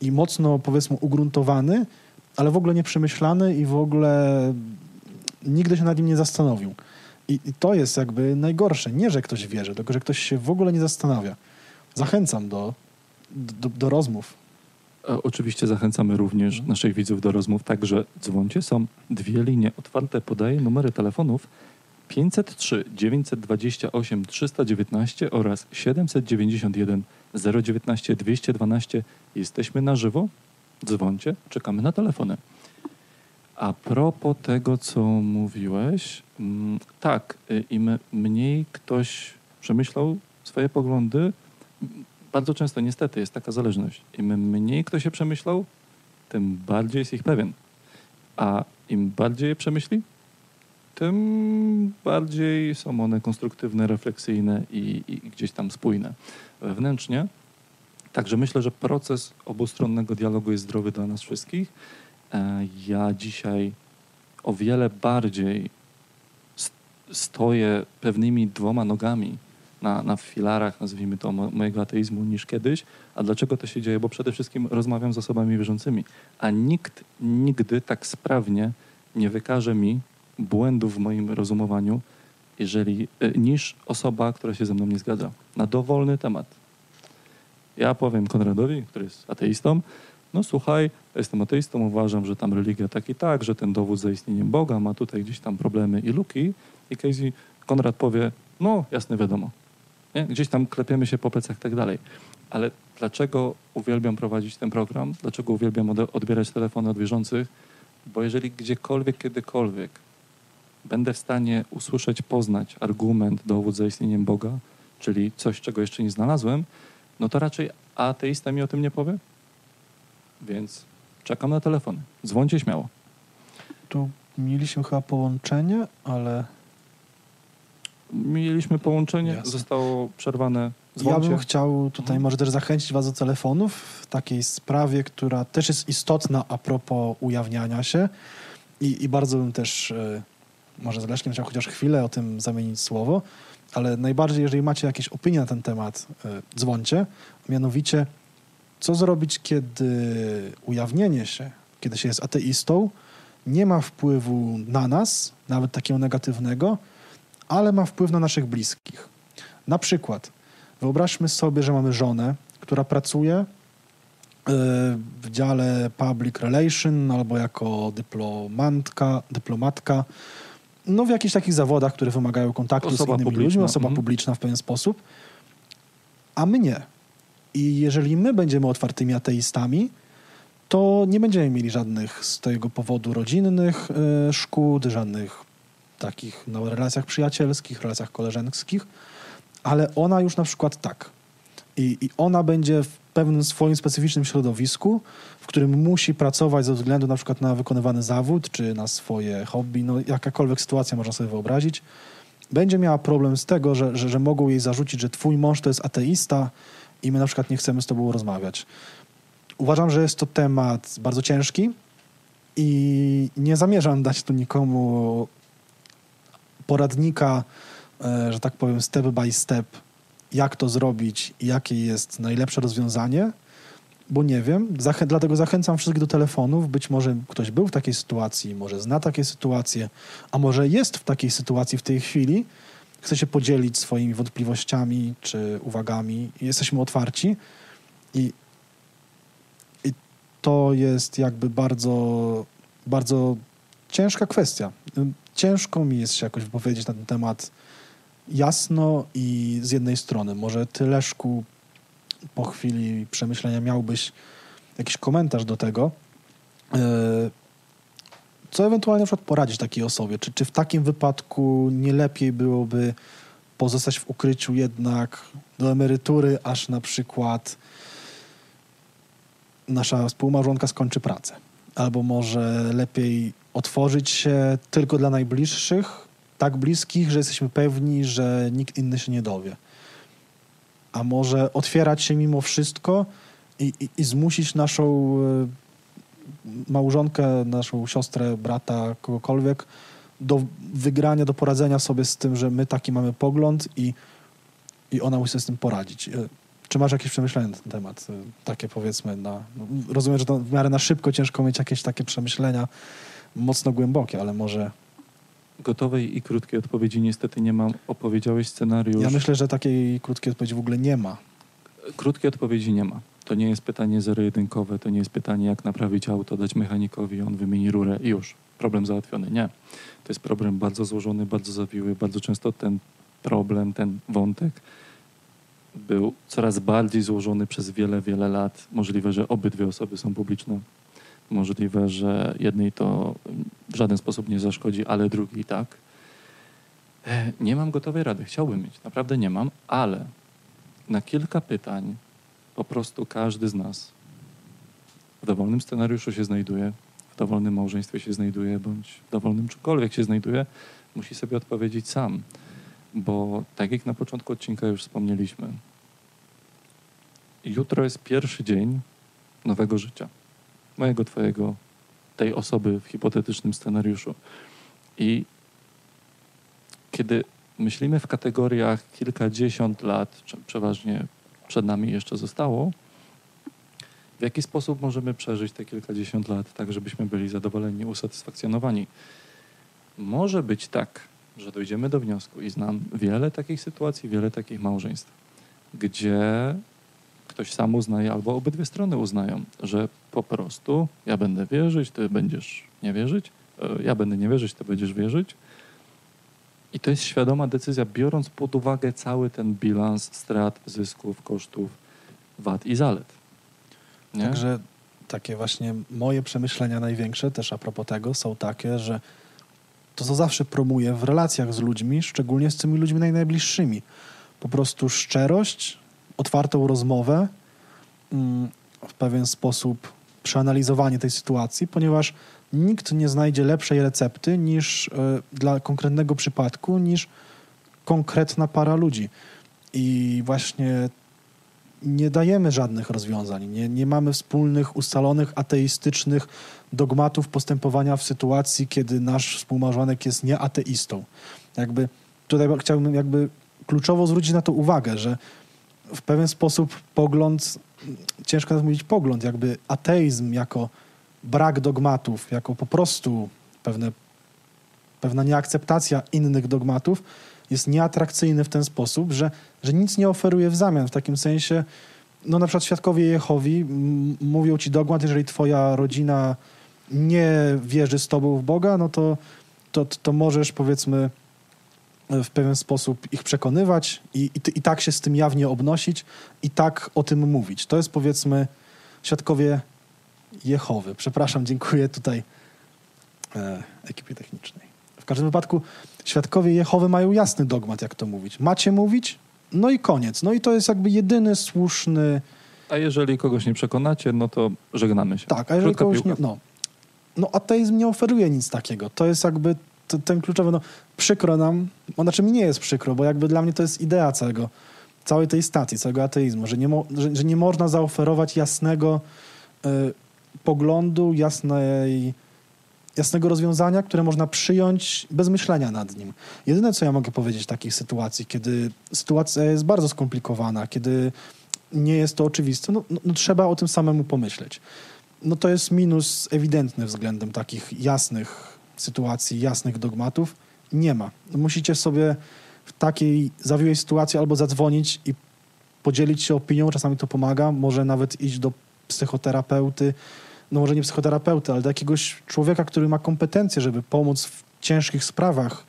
i mocno, powiedzmy, ugruntowany, ale w ogóle nieprzemyślany i w ogóle nigdy się nad nim nie zastanowił. I, I to jest jakby najgorsze. Nie, że ktoś wierzy, tylko że ktoś się w ogóle nie zastanawia. Zachęcam do, do, do rozmów. Oczywiście zachęcamy również naszych widzów do rozmów, także dzwońcie. Są dwie linie otwarte. Podaję numery telefonów 503 928 319 oraz 791 019 212. Jesteśmy na żywo. Dzwońcie, czekamy na telefony. A propos tego, co mówiłeś, mm, tak, y, im mniej ktoś przemyślał swoje poglądy, bardzo często niestety jest taka zależność. Im mniej ktoś się przemyślał, tym bardziej jest ich pewien. A im bardziej je przemyśli, tym bardziej są one konstruktywne, refleksyjne i, i gdzieś tam spójne wewnętrznie. Także myślę, że proces obustronnego dialogu jest zdrowy dla nas wszystkich. E, Ja dzisiaj o wiele bardziej st- stoję pewnymi dwoma nogami na, na filarach, nazwijmy to, mo- mojego ateizmu niż kiedyś. A dlaczego to się dzieje? Bo przede wszystkim rozmawiam z osobami wierzącymi, a nikt nigdy tak sprawnie nie wykaże mi błędów w moim rozumowaniu, jeżeli, e, niż osoba, która się ze mną nie zgadza. Na dowolny temat. Ja powiem Konradowi, który jest ateistą, no słuchaj, jestem ateistą, uważam, że tam religia tak i tak, że ten dowód za istnieniem Boga ma tutaj gdzieś tam problemy i luki. I Casey, Konrad powie, no jasne, wiadomo. Nie? Gdzieś tam klepiemy się po plecach i tak dalej. Ale dlaczego uwielbiam prowadzić ten program? Dlaczego uwielbiam odbierać telefony od wierzących? Bo jeżeli gdziekolwiek, kiedykolwiek będę w stanie usłyszeć, poznać argument, dowód za istnieniem Boga, czyli coś, czego jeszcze nie znalazłem, no to raczej ateista mi o tym nie powie. Więc czekam na telefony. Dzwońcie śmiało. Tu mieliśmy chyba połączenie, ale Mieliśmy połączenie, Jasne. zostało przerwane. ja Dzwońcie. bym chciał tutaj Mhm. może też zachęcić Was do telefonów w takiej sprawie, która też jest istotna a propos ujawniania się i, i bardzo bym też e, może z Leszkiem chciał chociaż chwilę o tym zamienić słowo, ale najbardziej, jeżeli macie jakieś opinie na ten temat, dzwońcie. Mianowicie, co zrobić, kiedy ujawnienie się, kiedy się jest ateistą, nie ma wpływu na nas, nawet takiego negatywnego, ale ma wpływ na naszych bliskich. Na przykład, wyobraźmy sobie, że mamy żonę, która pracuje e, w dziale public relation albo jako dyplomantka, dyplomatka, no w jakichś takich zawodach, które wymagają kontaktu Osoba z innymi publiczna, ludźmi, osoba mhm. publiczna w pewien sposób, a my nie. I jeżeli my będziemy otwartymi ateistami, to nie będziemy mieli żadnych z tego powodu rodzinnych e, szkód, żadnych takich no, relacjach przyjacielskich, relacjach koleżeńskich, ale ona już na przykład tak. I, I ona będzie w pewnym swoim specyficznym środowisku, w którym musi pracować ze względu na przykład na wykonywany zawód, czy na swoje hobby, no jakakolwiek sytuacja można sobie wyobrazić, będzie miała problem z tego, że, że, że mogą jej zarzucić, że twój mąż to jest ateista i my na przykład nie chcemy z tobą rozmawiać. Uważam, że jest to temat bardzo ciężki i nie zamierzam dać tu nikomu poradnika, e, że tak powiem, step by step, jak to zrobić i jakie jest najlepsze rozwiązanie, bo nie wiem. Zachę dlatego zachęcam wszystkich do telefonów. Być może ktoś był w takiej sytuacji, może zna takie sytuacje, a może jest w takiej sytuacji w tej chwili. Chce się podzielić swoimi wątpliwościami czy uwagami. Jesteśmy otwarci i, i to jest jakby bardzo, bardzo ciężka kwestia. Ciężko mi jest się jakoś wypowiedzieć na ten temat jasno i z jednej strony. Może ty, Leszku, po chwili przemyślenia miałbyś jakiś komentarz do tego. E, co ewentualnie na przykład poradzić takiej osobie? Czy, czy w takim wypadku nie lepiej byłoby pozostać w ukryciu jednak do emerytury, aż na przykład nasza współmałżonka skończy pracę? Albo może lepiej otworzyć się tylko dla najbliższych, tak bliskich, że jesteśmy pewni, że nikt inny się nie dowie. A może otwierać się mimo wszystko i, i, i zmusić naszą e, małżonkę, naszą siostrę, brata, kogokolwiek do wygrania, do poradzenia sobie z tym, że my taki mamy pogląd i, i ona musi sobie z tym poradzić. E, czy masz jakieś przemyślenia na ten temat? E, takie powiedzmy, na, no, rozumiem, że to w miarę na szybko ciężko mieć jakieś takie przemyślenia mocno głębokie, ale może gotowej i krótkiej odpowiedzi niestety nie mam. Opowiedziałeś scenariusz. Ja myślę, że takiej krótkiej odpowiedzi w ogóle nie ma. Krótkiej odpowiedzi nie ma. To nie jest pytanie zero-jedynkowe, to nie jest pytanie, jak naprawić auto, dać mechanikowi, on wymieni rurę i już. Problem załatwiony. Nie. To jest problem bardzo złożony, bardzo zawiły. Bardzo często ten problem, ten wątek był coraz bardziej złożony przez wiele, wiele lat. Możliwe, że obydwie osoby są publiczne Możliwe, że jednej to w żaden sposób nie zaszkodzi, ale drugiej tak. E, nie mam gotowej rady. Chciałbym mieć, naprawdę nie mam, ale na kilka pytań po prostu każdy z nas w dowolnym scenariuszu się znajduje, w dowolnym małżeństwie się znajduje, bądź w dowolnym czymkolwiek się znajduje, musi sobie odpowiedzieć sam. Bo tak jak na początku odcinka już wspomnieliśmy, jutro jest pierwszy dzień nowego życia mojego, twojego, tej osoby w hipotetycznym scenariuszu. I kiedy myślimy w kategoriach kilkadziesiąt lat, przeważnie przed nami jeszcze zostało, w jaki sposób możemy przeżyć te kilkadziesiąt lat, tak żebyśmy byli zadowoleni, usatysfakcjonowani? Może być tak, że dojdziemy do wniosku i znam wiele takich sytuacji, wiele takich małżeństw, gdzie ktoś sam uznaje, albo obydwie strony uznają, że po prostu ja będę wierzyć, ty będziesz nie wierzyć, e, ja będę nie wierzyć, ty będziesz wierzyć. I to jest świadoma decyzja, biorąc pod uwagę cały ten bilans strat, zysków, kosztów, wad i zalet. Nie? Także takie właśnie moje przemyślenia największe też a propos tego są takie, że to, co zawsze promuję w relacjach z ludźmi, szczególnie z tymi ludźmi najbliższymi, po prostu szczerość, otwartą rozmowę, mm, w pewien sposób przeanalizowanie tej sytuacji, ponieważ nikt nie znajdzie lepszej recepty niż e, dla konkretnego przypadku, niż konkretna para ludzi. I właśnie nie dajemy żadnych rozwiązań, nie, nie mamy wspólnych, ustalonych, ateistycznych dogmatów postępowania w sytuacji, kiedy nasz współmałżonek jest nieateistą. Jakby tutaj chciałbym jakby kluczowo zwrócić na to uwagę, że w pewien sposób pogląd, ciężko nawet mówić pogląd, jakby ateizm jako brak dogmatów, jako po prostu pewne, pewna nieakceptacja innych dogmatów jest nieatrakcyjny w ten sposób, że, że nic nie oferuje w zamian. W takim sensie, no na przykład świadkowie Jehowi mówią ci dogmat, jeżeli twoja rodzina nie wierzy z tobą w Boga, no to, to, to możesz powiedzmy w pewien sposób ich przekonywać i, i, i, tak się z tym jawnie obnosić i tak o tym mówić. To jest powiedzmy świadkowie Jehowy. Przepraszam, dziękuję tutaj e, ekipie technicznej. każdym wypadku świadkowie Jehowy mają jasny dogmat, jak to mówić. Macie mówić, no i koniec. No i to jest jakby jedyny słuszny... A jeżeli kogoś nie przekonacie, no to żegnamy się. Tak, a jeżeli Krótka kogoś nie... piłka. No, no ateizm nie oferuje nic takiego. To jest jakby t- ten kluczowy... No, przykro nam, no, znaczy mi nie jest przykro, bo jakby dla mnie to jest idea całego, całej tej stacji, całego ateizmu, że nie, mo, że, że nie można zaoferować jasnego y, poglądu, jasnej, jasnego rozwiązania, które można przyjąć bez myślenia nad nim. Jedyne, co ja mogę powiedzieć w takich sytuacji, kiedy sytuacja jest bardzo skomplikowana, kiedy nie jest to oczywiste, no, no, no trzeba o tym samemu pomyśleć. No to jest minus ewidentny względem takich jasnych sytuacji, jasnych dogmatów. Nie ma. Musicie sobie w takiej zawiłej sytuacji albo zadzwonić i podzielić się opinią, czasami to pomaga, może nawet iść do psychoterapeuty, no może nie psychoterapeuty, ale do jakiegoś człowieka, który ma kompetencje, żeby pomóc w ciężkich sprawach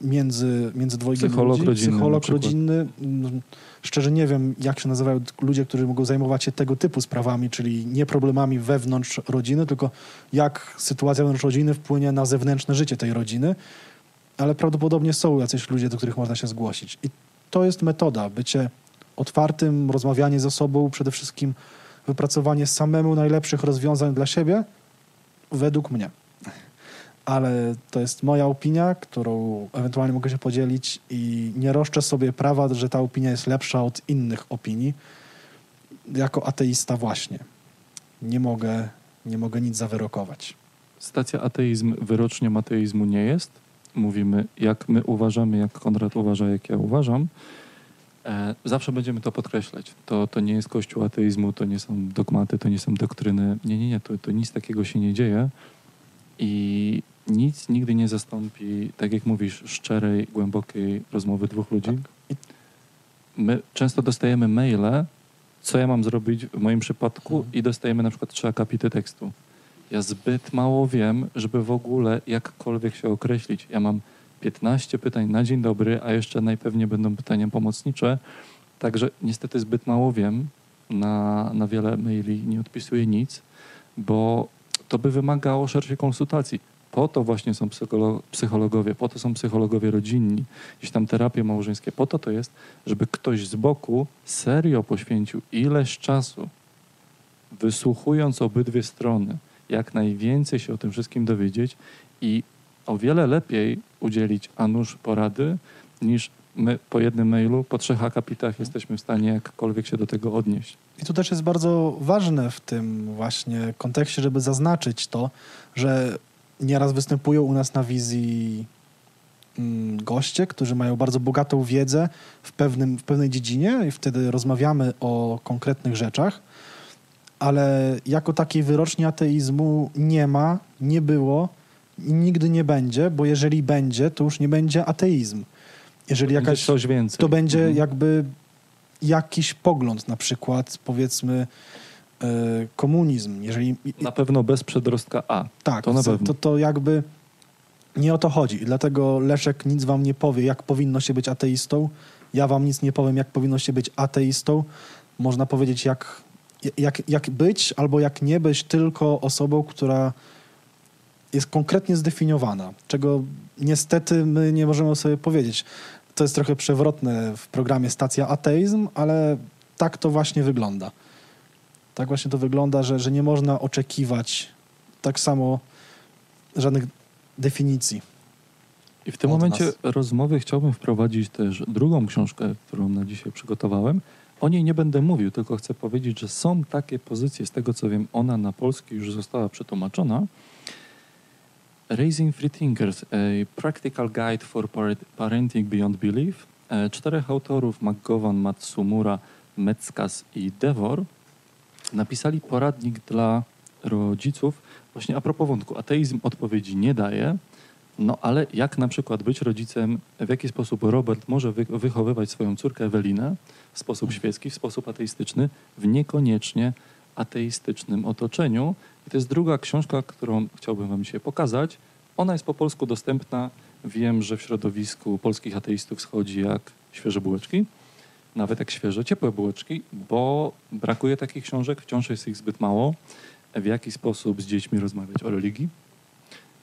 między, między dwojgiem Psycholog ludzi. rodzinny Psycholog rodzinny. mm, Szczerze nie wiem, jak się nazywają ludzie, którzy mogą zajmować się tego typu sprawami, czyli nie problemami wewnątrz rodziny, tylko jak sytuacja wewnątrz rodziny wpłynie na zewnętrzne życie tej rodziny. Ale prawdopodobnie są jacyś ludzie, do których można się zgłosić. I to jest metoda, bycie otwartym, rozmawianie ze sobą, przede wszystkim wypracowanie samemu najlepszych rozwiązań dla siebie, według mnie. Ale to jest moja opinia, którą ewentualnie mogę się podzielić i nie roszczę sobie prawa, że ta opinia jest lepsza od innych opinii. Jako ateista właśnie nie mogę, nie mogę nic zawyrokować. Stacja ateizm wyrocznią ateizmu nie jest. Mówimy, jak my uważamy, jak Konrad uważa, jak ja uważam. E, zawsze będziemy to podkreślać. To, to nie jest kościół ateizmu, to nie są dogmaty, to nie są doktryny. Nie, nie, nie, to, to nic takiego się nie dzieje. I nic nigdy nie zastąpi, tak jak mówisz, szczerej, głębokiej rozmowy dwóch ludzi. I- My często dostajemy maile, co ja mam zrobić w moim przypadku i dostajemy na przykład trzy akapity tekstu. Ja zbyt mało wiem, żeby w ogóle jakkolwiek się określić. Ja mam 15 pytań na dzień dobry, a jeszcze najpewniej będą pytania pomocnicze. Także niestety zbyt mało wiem. Na, na wiele maili nie odpisuję nic, bo to by wymagało szerszej konsultacji. Po to właśnie są psycholo- psychologowie, po to są psychologowie rodzinni, gdzieś tam terapie małżeńskie. Po to to jest, żeby ktoś z boku serio poświęcił ileś czasu, wysłuchując obydwie strony, jak najwięcej się o tym wszystkim dowiedzieć i o wiele lepiej udzielić a nuż porady, niż my po jednym mailu, po trzech akapitach jesteśmy w stanie jakkolwiek się do tego odnieść. I tu też jest bardzo ważne w tym właśnie kontekście, żeby zaznaczyć to, że nieraz występują u nas na wizji mm, goście, którzy mają bardzo bogatą wiedzę w, pewnym, w pewnej dziedzinie i wtedy rozmawiamy o konkretnych rzeczach, ale jako takiej wyroczni ateizmu nie ma, nie było i nigdy nie będzie, bo jeżeli będzie, to już nie będzie ateizm. Jeżeli jakaś coś więcej. to będzie Mhm. jakby jakiś pogląd, na przykład powiedzmy e, komunizm. Jeżeli Na pewno bez przedrostka A. tak, to na pewno. to, to jakby nie o to chodzi. I dlatego Leszek nic wam nie powie, jak powinno się być ateistą. Ja wam nic nie powiem, jak powinno się być ateistą. Można powiedzieć, jak, jak, jak być albo jak nie być tylko osobą, która jest konkretnie zdefiniowana, czego niestety my nie możemy sobie powiedzieć. To jest trochę przewrotne w programie Stacja Ateizm, ale tak to właśnie wygląda. Tak właśnie to wygląda, że, że nie można oczekiwać tak samo żadnych definicji. I w tym momencie nas. rozmowy chciałbym wprowadzić też drugą książkę, którą na dzisiaj przygotowałem. O niej nie będę mówił, tylko chcę powiedzieć, że są takie pozycje, z tego co wiem, ona na polski już została przetłumaczona. Raising Free Thinkers, a Practical Guide for Par- Parenting Beyond Belief. E, Czterech autorów, McGowan, Matsumura, Meckas i Devor, napisali poradnik dla rodziców właśnie a propos wątku. Ateizm odpowiedzi nie daje, no ale jak na przykład być rodzicem, w jaki sposób Robert może wy- wychowywać swoją córkę Ewelinę w sposób świecki, w sposób ateistyczny, w niekoniecznie ateistycznym otoczeniu. I to jest druga książka, którą chciałbym wam dzisiaj pokazać. Ona jest po polsku dostępna. Wiem, że w środowisku polskich ateistów schodzi jak świeże bułeczki, nawet jak świeże, ciepłe bułeczki, bo brakuje takich książek, wciąż jest ich zbyt mało. W jaki sposób z dziećmi rozmawiać o religii,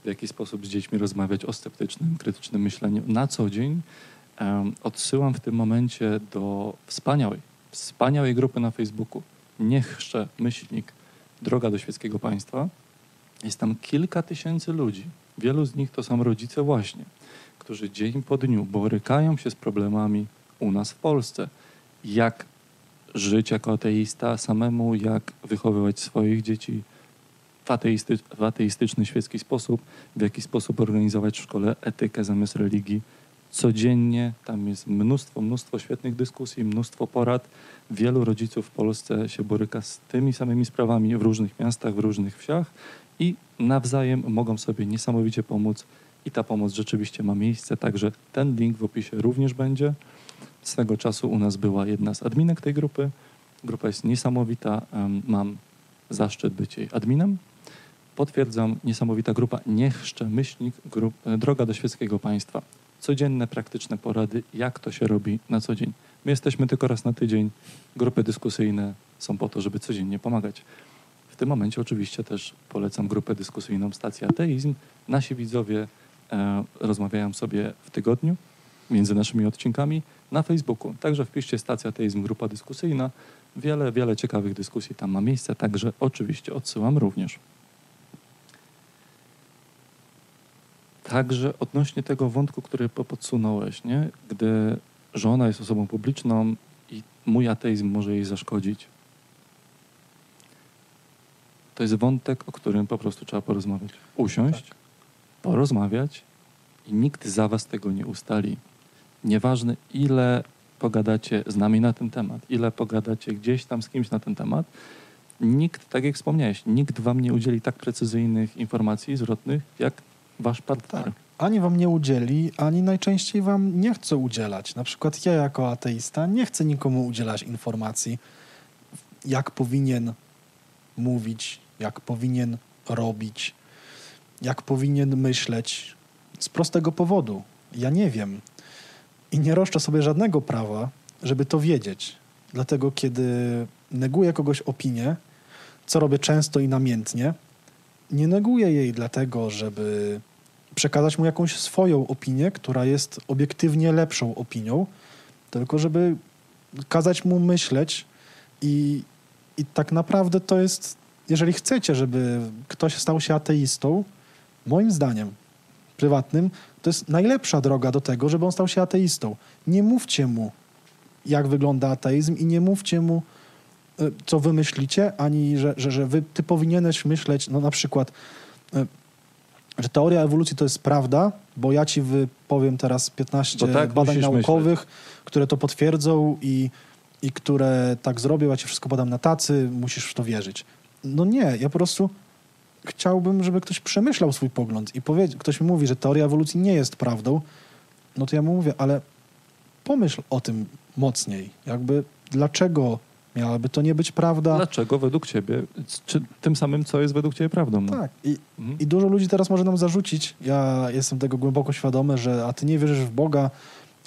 w jaki sposób z dziećmi rozmawiać o sceptycznym, krytycznym myśleniu na co dzień, odsyłam w tym momencie do wspaniałej, wspaniałej grupy na Facebooku. Niech chrzcze myślnik Droga do Świeckiego Państwa. Jest tam kilka tysięcy ludzi. Wielu z nich to są rodzice właśnie, którzy dzień po dniu borykają się z problemami u nas w Polsce. Jak żyć jako ateista samemu, jak wychowywać swoich dzieci w, ateisty, w ateistyczny, świecki sposób, w jaki sposób organizować w szkole etykę zamiast religii. Codziennie tam jest mnóstwo, mnóstwo świetnych dyskusji, mnóstwo porad. Wielu rodziców w Polsce się boryka z tymi samymi sprawami w różnych miastach, w różnych wsiach i nawzajem mogą sobie niesamowicie pomóc. I ta pomoc rzeczywiście ma miejsce, także ten link w opisie również będzie. Swego czasu u nas była jedna z adminek tej grupy. Grupa jest niesamowita. Mam zaszczyt być jej adminem. Potwierdzam, niesamowita grupa. Niech chrzcze myślnik, grup, e, droga do świeckiego państwa. Codzienne, praktyczne porady, jak to się robi na co dzień. My jesteśmy tylko raz na tydzień. Grupy dyskusyjne są po to, żeby codziennie pomagać. W tym momencie oczywiście też polecam grupę dyskusyjną Stacja Ateizm. Nasi widzowie e, rozmawiają sobie w tygodniu między naszymi odcinkami na Facebooku. Także wpiszcie Stacja Ateizm, grupa dyskusyjna. Wiele, wiele ciekawych dyskusji tam ma miejsce, także oczywiście odsyłam również. Także odnośnie tego wątku, który po- podsunąłeś, nie? gdy żona jest osobą publiczną i mój ateizm może jej zaszkodzić. To jest wątek, o którym po prostu trzeba porozmawiać. Usiąść, porozmawiać i nikt za was tego nie ustali. Nieważne ile pogadacie z nami na ten temat, ile pogadacie gdzieś tam z kimś na ten temat, nikt, tak jak wspomniałeś, nikt wam nie udzieli tak precyzyjnych informacji zwrotnych, jak wasz partner. Tak. Ani wam nie udzieli, ani najczęściej wam nie chce udzielać. Na przykład ja jako ateista nie chcę nikomu udzielać informacji, jak powinien mówić, jak powinien robić, jak powinien myśleć. Z prostego powodu. Ja nie wiem. I nie roszczę sobie żadnego prawa, żeby to wiedzieć. Dlatego, kiedy neguję kogoś opinię, co robię często i namiętnie, nie neguję jej dlatego, żeby przekazać mu jakąś swoją opinię, która jest obiektywnie lepszą opinią, tylko żeby kazać mu myśleć i, i tak naprawdę to jest, jeżeli chcecie, żeby ktoś stał się ateistą, moim zdaniem prywatnym, to jest najlepsza droga do tego, żeby on stał się ateistą. Nie mówcie mu, jak wygląda ateizm i nie mówcie mu, y, co wy myślicie, ani że, że, że wy, ty powinieneś myśleć, no na przykład, y, że teoria ewolucji to jest prawda, bo ja ci wypowiem teraz 15 Bo tak badań naukowych, które to potwierdzą i, i które tak zrobią, ja ci wszystko podam na tacy, musisz w to wierzyć. No nie, ja po prostu chciałbym, żeby ktoś przemyślał swój pogląd i powie, ktoś mi mówi, że teoria ewolucji nie jest prawdą, no to ja mu mówię, ale pomyśl o tym mocniej. Jakby dlaczego miałaby to nie być prawda? Dlaczego według ciebie, czy tym samym, co jest według ciebie prawdą? No. Tak. I, Mhm. I dużo ludzi teraz może nam zarzucić, ja jestem tego głęboko świadomy, że a ty nie wierzysz w Boga,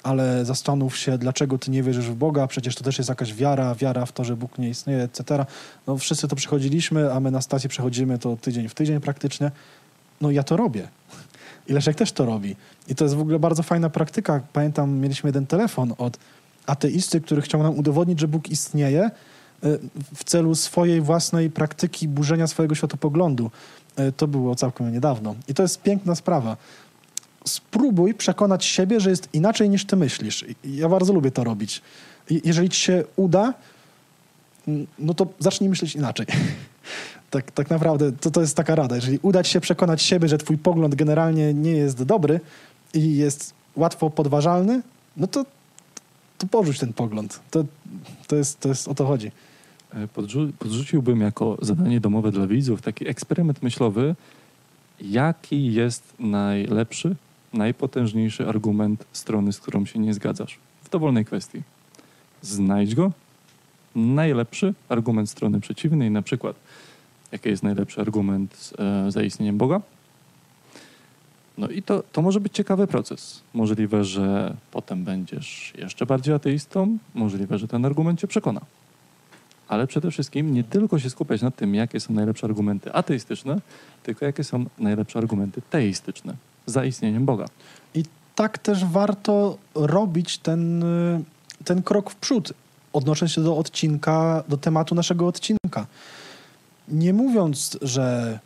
ale zastanów się, dlaczego ty nie wierzysz w Boga, przecież to też jest jakaś wiara, wiara w to, że Bóg nie istnieje, etc. No wszyscy to przechodziliśmy, a my na stacji przechodzimy to tydzień w tydzień praktycznie. No ja to robię. I Leszek też to robi. I to jest w ogóle bardzo fajna praktyka. Pamiętam, mieliśmy jeden telefon od ateisty, który chciał nam udowodnić, że Bóg istnieje y, w celu swojej własnej praktyki burzenia swojego światopoglądu. Y, To było całkiem niedawno. I to jest piękna sprawa. Spróbuj przekonać siebie, że jest inaczej niż ty myślisz. Ja bardzo lubię to robić. Jeżeli ci się uda, no to zacznij myśleć inaczej. Tak, tak naprawdę to, to jest taka rada. Jeżeli uda ci się przekonać siebie, że twój pogląd generalnie nie jest dobry i jest łatwo podważalny, no to, to porzuć ten pogląd. To, to, jest, to jest o to chodzi. E, Podrzu- podrzuciłbym jako zadanie domowe dla widzów taki eksperyment myślowy, jaki jest najlepszy, najpotężniejszy argument strony, z którą się nie zgadzasz w dowolnej kwestii. Znajdź go. Najlepszy argument strony przeciwnej, na przykład, jaki jest najlepszy argument e, za istnieniem Boga. No i to, to może być ciekawy proces. Możliwe, że potem będziesz jeszcze bardziej ateistą, możliwe, że ten argument cię przekona. ale przede wszystkim nie tylko się skupiać na tym, jakie są najlepsze argumenty ateistyczne, tylko jakie są najlepsze argumenty teistyczne za istnieniem Boga. I tak też warto robić ten, ten krok w przód, odnosząc się do odcinka, do tematu naszego odcinka. Nie mówiąc, że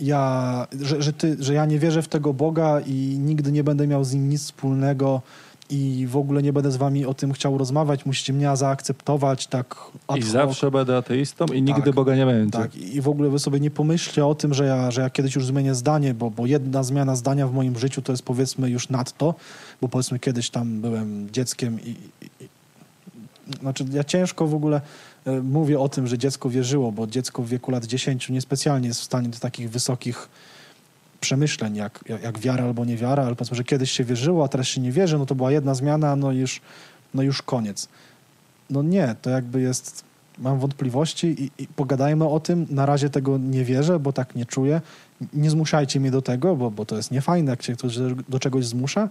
ja, że, że, ty, że ja nie wierzę w tego Boga i nigdy nie będę miał z nim nic wspólnego i w ogóle nie będę z wami o tym chciał rozmawiać, musicie mnie zaakceptować tak I zawsze będę ateistą i nigdy Tak. Boga nie będzie. Tak, i w ogóle wy sobie nie pomyślcie o tym, że ja, że ja kiedyś już zmienię zdanie, bo, bo jedna zmiana zdania w moim życiu to jest powiedzmy już nadto, bo powiedzmy kiedyś tam byłem dzieckiem i, i, i znaczy ja ciężko w ogóle mówię o tym, że dziecko wierzyło, bo dziecko w wieku lat 10 niespecjalnie jest w stanie do takich wysokich przemyśleń, jak, jak, wiara albo niewiara, ale powiedzmy, że kiedyś się wierzyło, a teraz się nie wierzy, no to była jedna zmiana, no już, no już koniec. No nie, to jakby jest, mam wątpliwości i, i pogadajmy o tym. Na razie tego nie wierzę, bo tak nie czuję. Nie zmuszajcie mnie do tego, bo, bo to jest niefajne, jak cię ktoś do czegoś zmusza.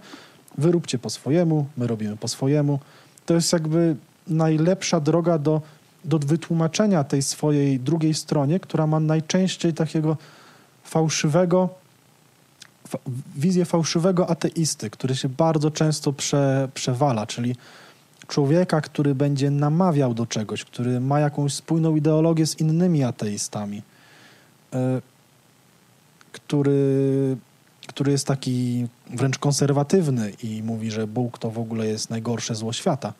Wy róbcie po swojemu, my robimy po swojemu. To jest jakby najlepsza droga do, do wytłumaczenia tej swojej drugiej stronie, która ma najczęściej takiego fałszywego, fa- wizję fałszywego ateisty, który się bardzo często prze, przewala, czyli człowieka, który będzie namawiał do czegoś, który ma jakąś spójną ideologię z innymi ateistami, e, który, który jest taki wręcz konserwatywny i mówi, że Bóg to w ogóle jest najgorsze zło świata.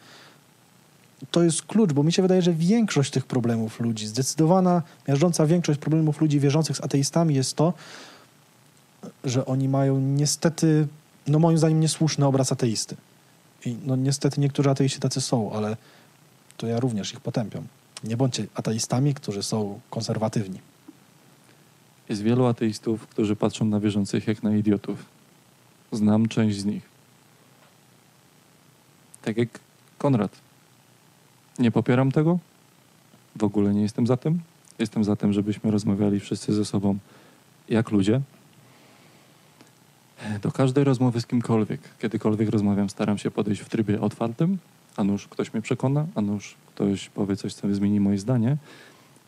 To jest klucz, bo mi się wydaje, że większość tych problemów ludzi, zdecydowana, miażdżąca większość problemów ludzi wierzących z ateistami jest to, że oni mają niestety, no moim zdaniem, niesłuszny obraz ateisty. I no niestety niektórzy ateiści tacy są, ale to ja również ich potępiam. Nie bądźcie ateistami, którzy są konserwatywni. Jest wielu ateistów, którzy patrzą na wierzących jak na idiotów. Znam część z nich. Tak jak Konrad. Nie popieram tego. W ogóle nie jestem za tym. Jestem za tym, żebyśmy rozmawiali wszyscy ze sobą jak ludzie. Do każdej rozmowy z kimkolwiek, kiedykolwiek rozmawiam, staram się podejść w trybie otwartym. A nuż ktoś mnie przekona, a nuż ktoś powie coś, co zmieni moje zdanie.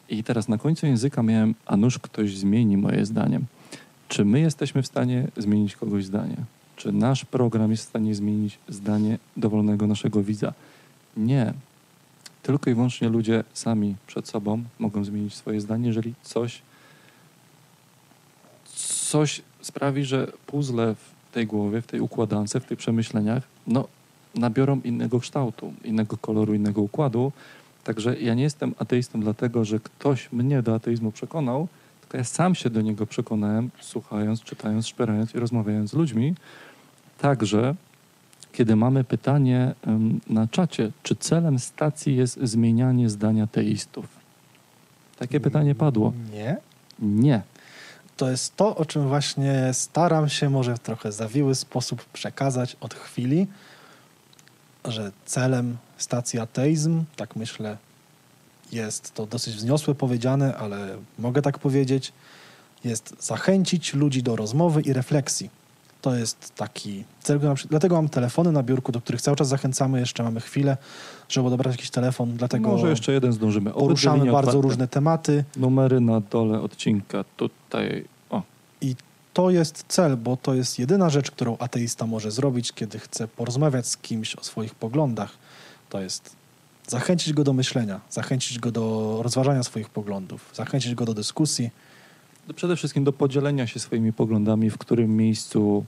I teraz na końcu języka miałem, a nuż ktoś zmieni moje zdanie. Czy my jesteśmy w stanie zmienić kogoś zdanie? Czy nasz program jest w stanie zmienić zdanie dowolnego naszego widza? Nie. Tylko i wyłącznie ludzie sami przed sobą mogą zmienić swoje zdanie, jeżeli coś, coś sprawi, że puzzle w tej głowie, w tej układance, w tych przemyśleniach, no, nabiorą innego kształtu, innego koloru, innego układu. Także ja nie jestem ateistą dlatego, że ktoś mnie do ateizmu przekonał, tylko ja sam się do niego przekonałem, słuchając, czytając, szperając i rozmawiając z ludźmi. Także, kiedy mamy pytanie na czacie, czy celem stacji jest zmienianie zdania teistów? Takie pytanie padło. Nie. Nie. To jest to, o czym właśnie staram się może w trochę zawiły sposób przekazać od chwili, że celem stacji ateizm, tak myślę, jest to dosyć wzniosłe powiedziane, ale mogę tak powiedzieć, jest zachęcić ludzi do rozmowy i refleksji. To jest taki dlatego mam telefony na biurku, do których cały czas zachęcamy, jeszcze mamy chwilę, żeby odebrać jakiś telefon, dlatego Może jeszcze jeden zdążymy. Obydwie poruszamy bardzo otwarte. różne tematy. Numery na dole odcinka. Tutaj. O, I to jest cel, bo to jest jedyna rzecz, którą ateista może zrobić, kiedy chce porozmawiać z kimś o swoich poglądach. To jest zachęcić go do myślenia, zachęcić go do rozważania swoich poglądów, zachęcić go do dyskusji. przede wszystkim do podzielenia się swoimi poglądami, w którym miejscu,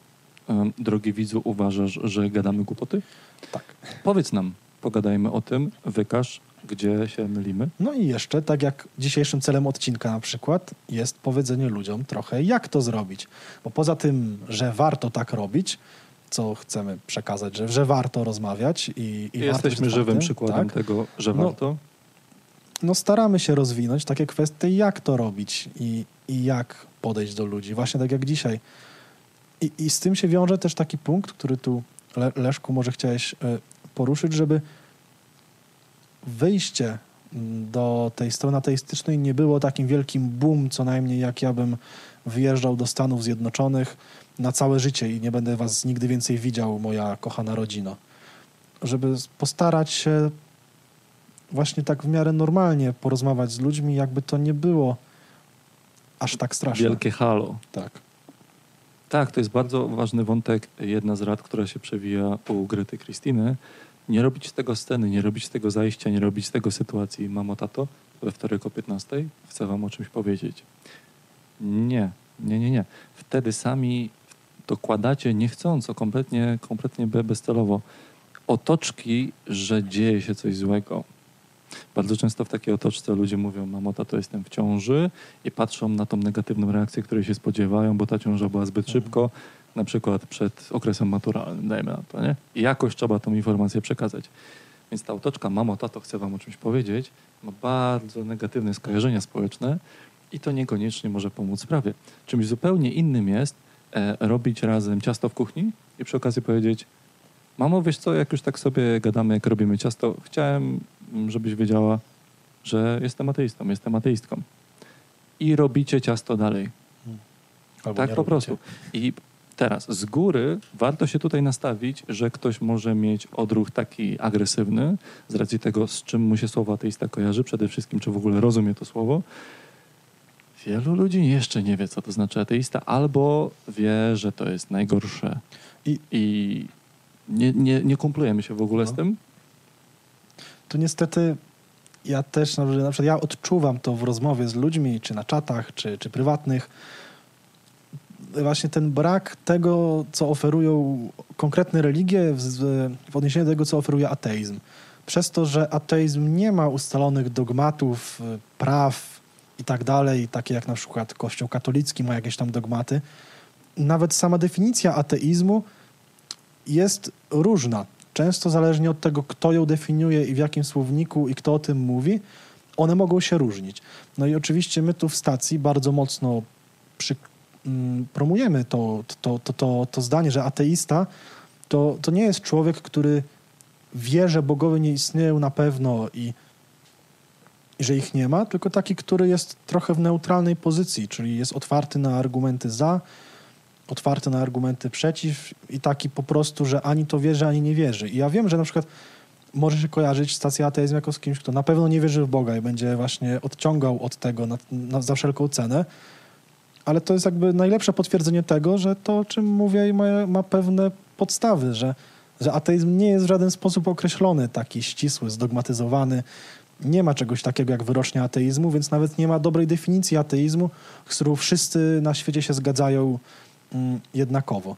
drogi widzu, uważasz, że gadamy głupoty? Tak. Powiedz nam, pogadajmy o tym, wykaż, gdzie się mylimy. No i jeszcze, tak jak dzisiejszym celem odcinka na przykład, jest powiedzenie ludziom trochę, jak to zrobić. Bo poza tym, że warto tak robić, co chcemy przekazać, że, że warto rozmawiać i, i jesteśmy żywym przykładem tak? tego, że No, warto. no staramy się rozwinąć takie kwestie, jak to robić i, i jak podejść do ludzi. Właśnie tak jak dzisiaj. I, I z tym się wiąże też taki punkt, który tu, Le, Leszku, może chciałeś e, poruszyć, żeby wyjście do tej strony ateistycznej nie było takim wielkim boom, co najmniej jak ja bym wyjeżdżał do Stanów Zjednoczonych na całe życie i nie będę was nigdy więcej widział, moja kochana rodzino. Żeby postarać się właśnie tak w miarę normalnie porozmawiać z ludźmi, jakby to nie było aż tak straszne. Wielkie halo. Tak. Tak, to jest bardzo ważny wątek. Jedna z rad, która się przewija u Grety Krystyny. Nie robić z tego sceny, nie robić z tego zajścia, nie robić z tego sytuacji. Mamo, tato, we wtorek o 15 chcę wam o czymś powiedzieć. Nie, nie, nie, nie. Wtedy sami dokładacie niechcąco, kompletnie, kompletnie be- bezcelowo otoczki, że dzieje się coś złego. Bardzo często w takiej otoczce ludzie mówią, mamo, tato, jestem w ciąży i patrzą na tą negatywną reakcję, której się spodziewają, bo ta ciąża była zbyt szybko, na przykład przed okresem maturalnym, dajmy na to, nie? I jakoś trzeba tą informację przekazać. Więc ta otoczka, mamo, tato, chcę wam o czymś powiedzieć, ma bardzo negatywne skojarzenia społeczne i to niekoniecznie może pomóc sprawie. Czymś zupełnie innym jest e, robić razem ciasto w kuchni i przy okazji powiedzieć, mamo, wiesz co, jak już tak sobie gadamy, jak robimy ciasto, chciałem, żebyś wiedziała, że jestem ateistą, jestem ateistką. I robicie ciasto dalej. Albo tak po robicie. prostu. I teraz z góry warto się tutaj nastawić, że ktoś może mieć odruch taki agresywny, z racji tego, z czym mu się słowo ateista kojarzy, przede wszystkim, czy w ogóle rozumie to słowo. Wielu ludzi jeszcze nie wie, co to znaczy ateista, albo wie, że to jest najgorsze. I- I nie, nie, nie kumplujemy się w ogóle No. z tym. To niestety ja też, na przykład- ja odczuwam to w rozmowie z ludźmi, czy na czatach, czy, czy prywatnych, właśnie ten brak tego, co oferują konkretne religie w, w odniesieniu do tego, co oferuje ateizm. Przez to, że ateizm nie ma ustalonych dogmatów, praw i tak dalej, takie jak na przykład Kościół katolicki ma jakieś tam dogmaty, nawet sama definicja ateizmu jest różna. Często zależnie od tego, kto ją definiuje i w jakim słowniku i kto o tym mówi, one mogą się różnić. No i oczywiście my tu w stacji bardzo mocno przy, mm, promujemy to, to, to, to, to zdanie, że ateista to, to nie jest człowiek, który wie, że bogowie nie istnieją na pewno i, i że ich nie ma, tylko taki, który jest trochę w neutralnej pozycji, czyli jest otwarty na argumenty za, otwarty na argumenty przeciw i taki po prostu, że ani to wierzy, ani nie wierzy. I ja wiem, że na przykład może się kojarzyć stacja ateizm jako z kimś, kto na pewno nie wierzy w Boga i będzie właśnie odciągał od tego na, na, za wszelką cenę, ale to jest jakby najlepsze potwierdzenie tego, że to, o czym mówię, ma, ma pewne podstawy, że, że ateizm nie jest w żaden sposób określony, taki ścisły, zdogmatyzowany. Nie ma czegoś takiego jak wyrocznia ateizmu, więc nawet nie ma dobrej definicji ateizmu, z którą wszyscy na świecie się zgadzają jednakowo.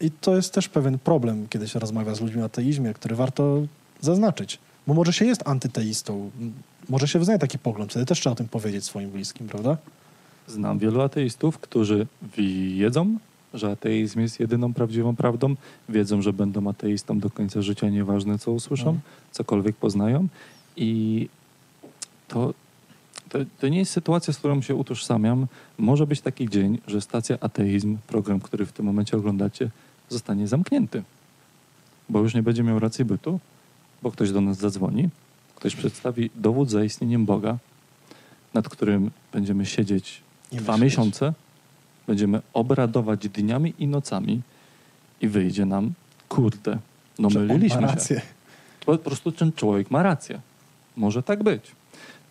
I to jest też pewien problem, kiedy się rozmawia z ludźmi o ateizmie, który warto zaznaczyć. Bo może się jest antyteistą, m, może się wyznaje taki pogląd, wtedy też trzeba o tym powiedzieć swoim bliskim, prawda? Znam wielu ateistów, którzy wiedzą, że ateizm jest jedyną prawdziwą prawdą, wiedzą, że będą ateistą do końca życia, nieważne co usłyszą, Mhm. cokolwiek poznają. I to, to, to nie jest sytuacja, z którą się utożsamiam. Może być taki dzień, że stacja Ateizm, program, który w tym momencie oglądacie, zostanie zamknięty. Bo już nie będzie miał racji bytu, bo ktoś do nas zadzwoni, ktoś przedstawi dowód za istnieniem Boga, nad którym będziemy siedzieć I dwa myśleć. miesiące, będziemy obradować dniami i nocami i wyjdzie nam, kurde, no on myliliśmy się. rację. Po prostu ten człowiek ma rację. Może tak być.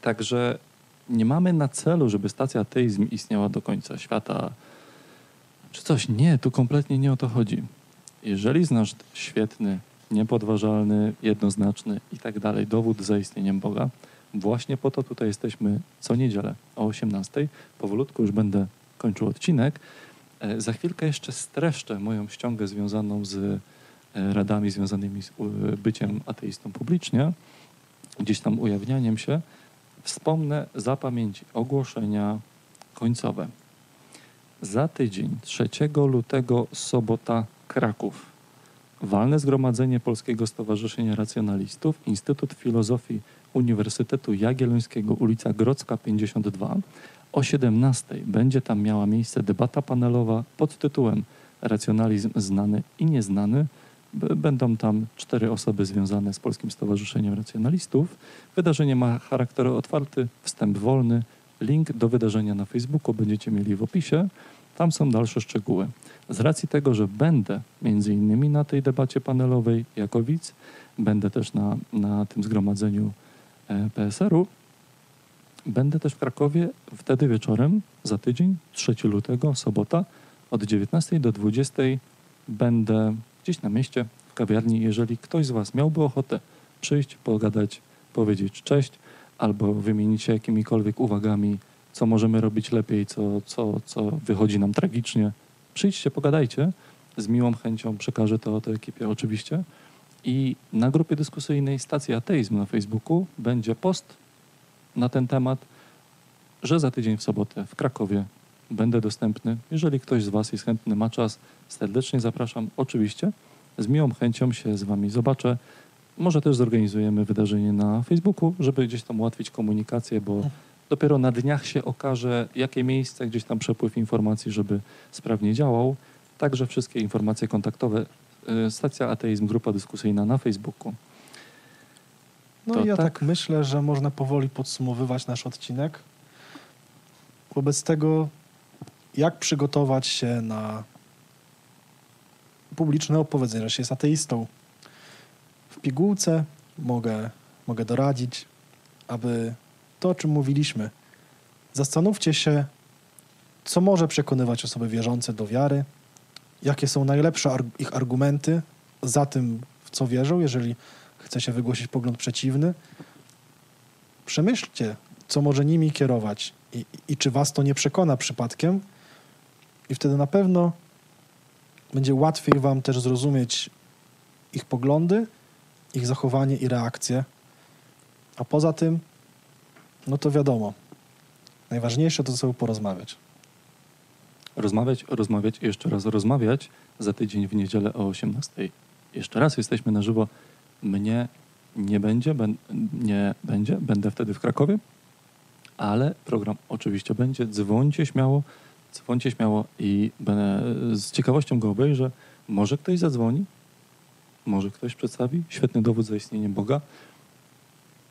Także nie mamy na celu, żeby stacja ateizm istniała do końca świata, czy coś. Nie, tu kompletnie nie o to chodzi. Jeżeli znasz świetny, niepodważalny, jednoznaczny i tak dalej dowód za istnieniem Boga, właśnie po to tutaj jesteśmy co niedzielę o 18. Powolutku już będę kończył odcinek. E, Za chwilkę jeszcze streszczę moją ściągę związaną z e, radami związanymi z byciem ateistą publicznie, gdzieś tam ujawnianiem się. Wspomnę za pamięci ogłoszenia końcowe. Za tydzień, 3 lutego, sobota, Kraków. Walne Zgromadzenie Polskiego Stowarzyszenia Racjonalistów, Instytut Filozofii Uniwersytetu Jagiellońskiego, ulica Grodzka 52. O 17 będzie tam miała miejsce debata panelowa pod tytułem Racjonalizm znany i nieznany. Będą tam cztery osoby związane z Polskim Stowarzyszeniem Racjonalistów. Wydarzenie ma charakter otwarty, wstęp wolny. Link do wydarzenia na Facebooku będziecie mieli w opisie. Tam są dalsze szczegóły. Z racji tego, że będę między innymi na tej debacie panelowej jako widz, będę też na, na tym zgromadzeniu e, PSR-u, będę też w Krakowie wtedy wieczorem za tydzień, 3 lutego, sobota, od 19 do 20 będę gdzieś na mieście, w kawiarni. Jeżeli ktoś z Was miałby ochotę przyjść, pogadać, powiedzieć cześć, albo wymienić się jakimikolwiek uwagami, co możemy robić lepiej, co, co, co wychodzi nam tragicznie, przyjdźcie, pogadajcie. Z miłą chęcią przekażę to, to ekipie oczywiście. I na grupie dyskusyjnej Stacji Ateizm na Facebooku będzie post na ten temat, że za tydzień w sobotę w Krakowie będę dostępny. Jeżeli ktoś z Was jest chętny, ma czas, serdecznie zapraszam. Oczywiście z miłą chęcią się z Wami zobaczę. Może też zorganizujemy wydarzenie na Facebooku, żeby gdzieś tam ułatwić komunikację, bo dopiero na dniach się okaże, jakie miejsce, gdzieś tam przepływ informacji, żeby sprawnie działał. Także wszystkie informacje kontaktowe. y, Stacja Ateizm, grupa dyskusyjna na Facebooku. No To i ja tak. tak myślę, że można powoli podsumowywać nasz odcinek. Wobec tego, jak przygotować się na publiczne opowiedzenie, że jest ateistą. W pigułce mogę, mogę doradzić, aby to, o czym mówiliśmy, zastanówcie się, co może przekonywać osoby wierzące do wiary, jakie są najlepsze ar- ich argumenty za tym, w co wierzą, jeżeli chce się wygłosić pogląd przeciwny. Przemyślcie, co może nimi kierować i, i czy was to nie przekona przypadkiem. I wtedy na pewno będzie łatwiej wam też zrozumieć ich poglądy, ich zachowanie i reakcje. A poza tym, no to wiadomo, najważniejsze to ze sobą porozmawiać. Rozmawiać, rozmawiać i jeszcze raz rozmawiać za tydzień w niedzielę o 18. Jeszcze raz jesteśmy na żywo. Mnie nie będzie, ben, nie będzie, będę wtedy w Krakowie, ale program oczywiście będzie. Dzwońcie śmiało, dzwońcie śmiało i będę, z ciekawością go obejrzę. Może ktoś zadzwoni, może ktoś przedstawi świetny dowód za istnienie Boga.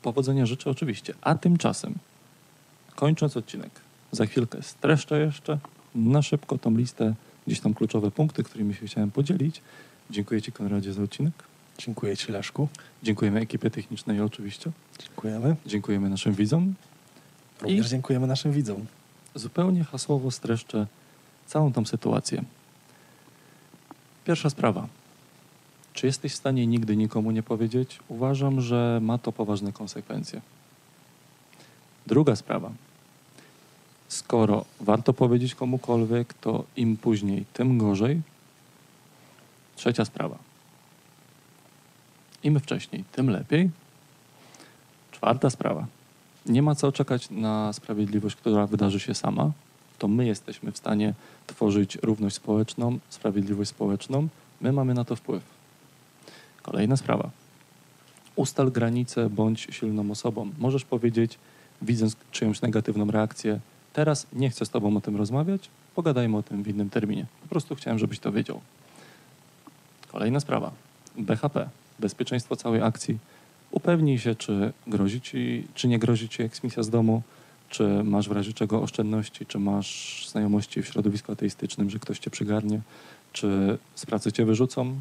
Powodzenia życzę oczywiście. A tymczasem, kończąc odcinek, za chwilkę streszczę jeszcze na szybko tą listę, gdzieś tam kluczowe punkty, którymi się chciałem podzielić. Dziękuję Ci, Konradzie, za odcinek. Dziękuję Ci, Leszku. Dziękujemy ekipie technicznej oczywiście. Dziękujemy. Dziękujemy naszym widzom. Również dziękujemy naszym widzom. Zupełnie hasłowo streszczę całą tą sytuację. Pierwsza sprawa. Czy jesteś w stanie nigdy nikomu nie powiedzieć? Uważam, że ma to poważne konsekwencje. Druga sprawa. Skoro warto powiedzieć komukolwiek, to im później, tym gorzej. Trzecia sprawa. Im wcześniej, tym lepiej. Czwarta sprawa. Nie ma co czekać na sprawiedliwość, która wydarzy się sama. To my jesteśmy w stanie tworzyć równość społeczną, sprawiedliwość społeczną. My mamy na to wpływ. Kolejna sprawa. Ustal granice, bądź silną osobą. Możesz powiedzieć, widząc czyjąś negatywną reakcję, teraz nie chcę z tobą o tym rozmawiać, pogadajmy o tym w innym terminie. Po prostu chciałem, żebyś to wiedział. Kolejna sprawa. BHP, bezpieczeństwo całej akcji. Upewnij się, czy grozi ci, czy nie grozi ci eksmisja z domu, czy masz w razie czego oszczędności, czy masz znajomości w środowisku ateistycznym, że ktoś cię przygarnie, czy z pracy cię wyrzucą.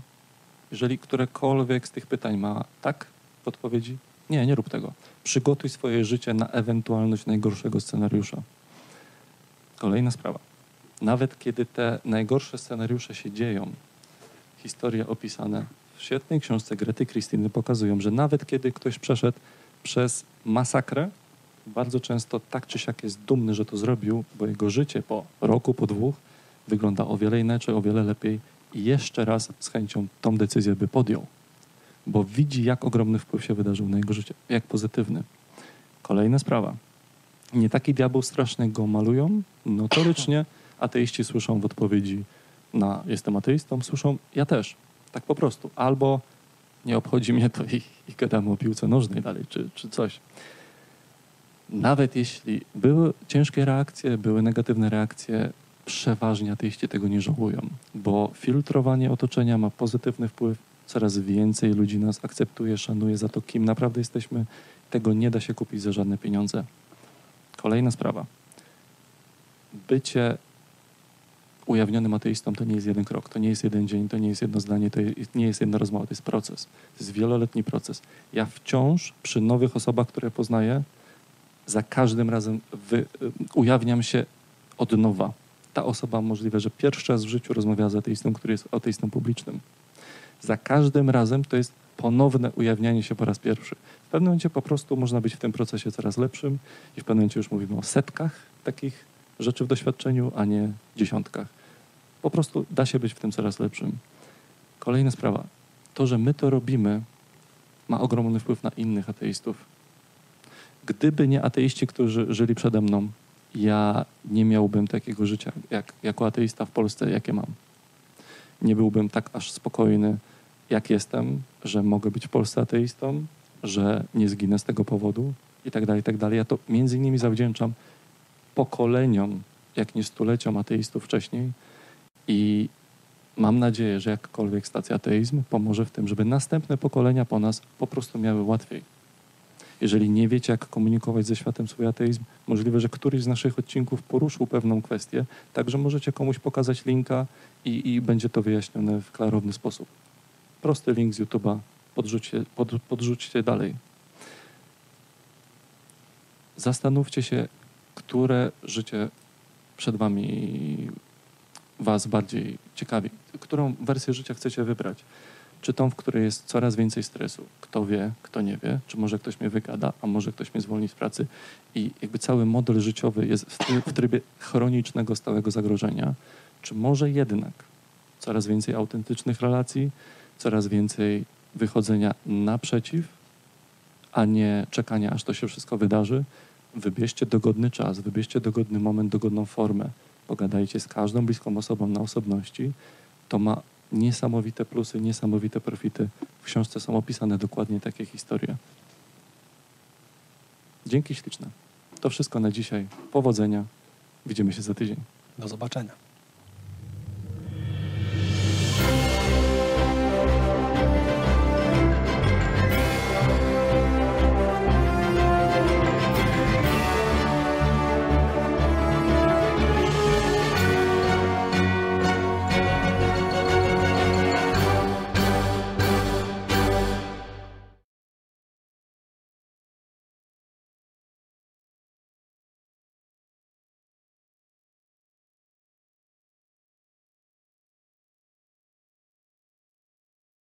Jeżeli którekolwiek z tych pytań ma tak w odpowiedzi, nie, nie rób tego. Przygotuj swoje życie na ewentualność najgorszego scenariusza. Kolejna sprawa. Nawet kiedy te najgorsze scenariusze się dzieją, historie opisane w świetnej książce Grety Krystyny pokazują, że nawet kiedy ktoś przeszedł przez masakrę, bardzo często tak czy siak jest dumny, że to zrobił, bo jego życie po roku, po dwóch wygląda o wiele inaczej, o wiele lepiej i jeszcze raz z chęcią tą decyzję by podjął, bo widzi, jak ogromny wpływ się wydarzył na jego życie, jak pozytywny. Kolejna sprawa. Nie taki diabeł straszny go malują. Notorycznie ateiści słyszą w odpowiedzi na jestem ateistą, słyszą ja też. Tak po prostu. Albo nie obchodzi mnie to i, i gadamy o piłce nożnej dalej, czy, czy coś. Nawet jeśli były ciężkie reakcje, były negatywne reakcje, przeważnie ateiści tego nie żałują, bo filtrowanie otoczenia ma pozytywny wpływ. Coraz więcej ludzi nas akceptuje, szanuje za to, kim naprawdę jesteśmy. Tego nie da się kupić za żadne pieniądze. Kolejna sprawa. Bycie ujawnionym ateistą to nie jest jeden krok, to nie jest jeden dzień, to nie jest jedno zdanie, to nie jest jedna rozmowa, to jest proces. To jest wieloletni proces. Ja wciąż przy nowych osobach, które poznaję, za każdym razem wy, ujawniam się od nowa. Ta osoba możliwe, że pierwszy raz w życiu rozmawia z ateistą, który jest ateistą publicznym. Za każdym razem to jest ponowne ujawnianie się po raz pierwszy. W pewnym momencie po prostu można być w tym procesie coraz lepszym i w pewnym momencie już mówimy o setkach takich rzeczy w doświadczeniu, a nie dziesiątkach. Po prostu da się być w tym coraz lepszym. Kolejna sprawa. To, że my to robimy, ma ogromny wpływ na innych ateistów. Gdyby nie ateiści, którzy żyli przede mną, ja nie miałbym takiego życia jak, jako ateista w Polsce, jakie mam. Nie byłbym tak aż spokojny, jak jestem, że mogę być w Polsce ateistą, że nie zginę z tego powodu i tak dalej, i tak dalej. Ja to między innymi zawdzięczam pokoleniom, jak nie stuleciom ateistów wcześniej i mam nadzieję, że jakkolwiek stacja ateizm pomoże w tym, żeby następne pokolenia po nas po prostu miały łatwiej. Jeżeli nie wiecie, jak komunikować ze światem swój ateizm, możliwe, że któryś z naszych odcinków poruszył pewną kwestię, także możecie komuś pokazać linka i, i będzie to wyjaśnione w klarowny sposób. Prosty link z YouTube'a, podrzućcie, pod, podrzućcie dalej. Zastanówcie się, które życie przed wami was bardziej ciekawi. Którą wersję życia chcecie wybrać? Czy tą, w której jest coraz więcej stresu? Kto wie, kto nie wie? Czy może ktoś mnie wygada, a może ktoś mnie zwolni z pracy? I jakby cały model życiowy jest w, try- w trybie chronicznego, stałego zagrożenia. Czy może jednak coraz więcej autentycznych relacji, coraz więcej wychodzenia naprzeciw, a nie czekania, aż to się wszystko wydarzy? Wybierzcie dogodny czas, wybierzcie dogodny moment, dogodną formę. Pogadajcie z każdą bliską osobą na osobności. To ma niesamowite plusy, niesamowite profity. W książce są opisane dokładnie takie historie. Dzięki śliczne. To wszystko na dzisiaj. Powodzenia. Widzimy się za tydzień. Do zobaczenia.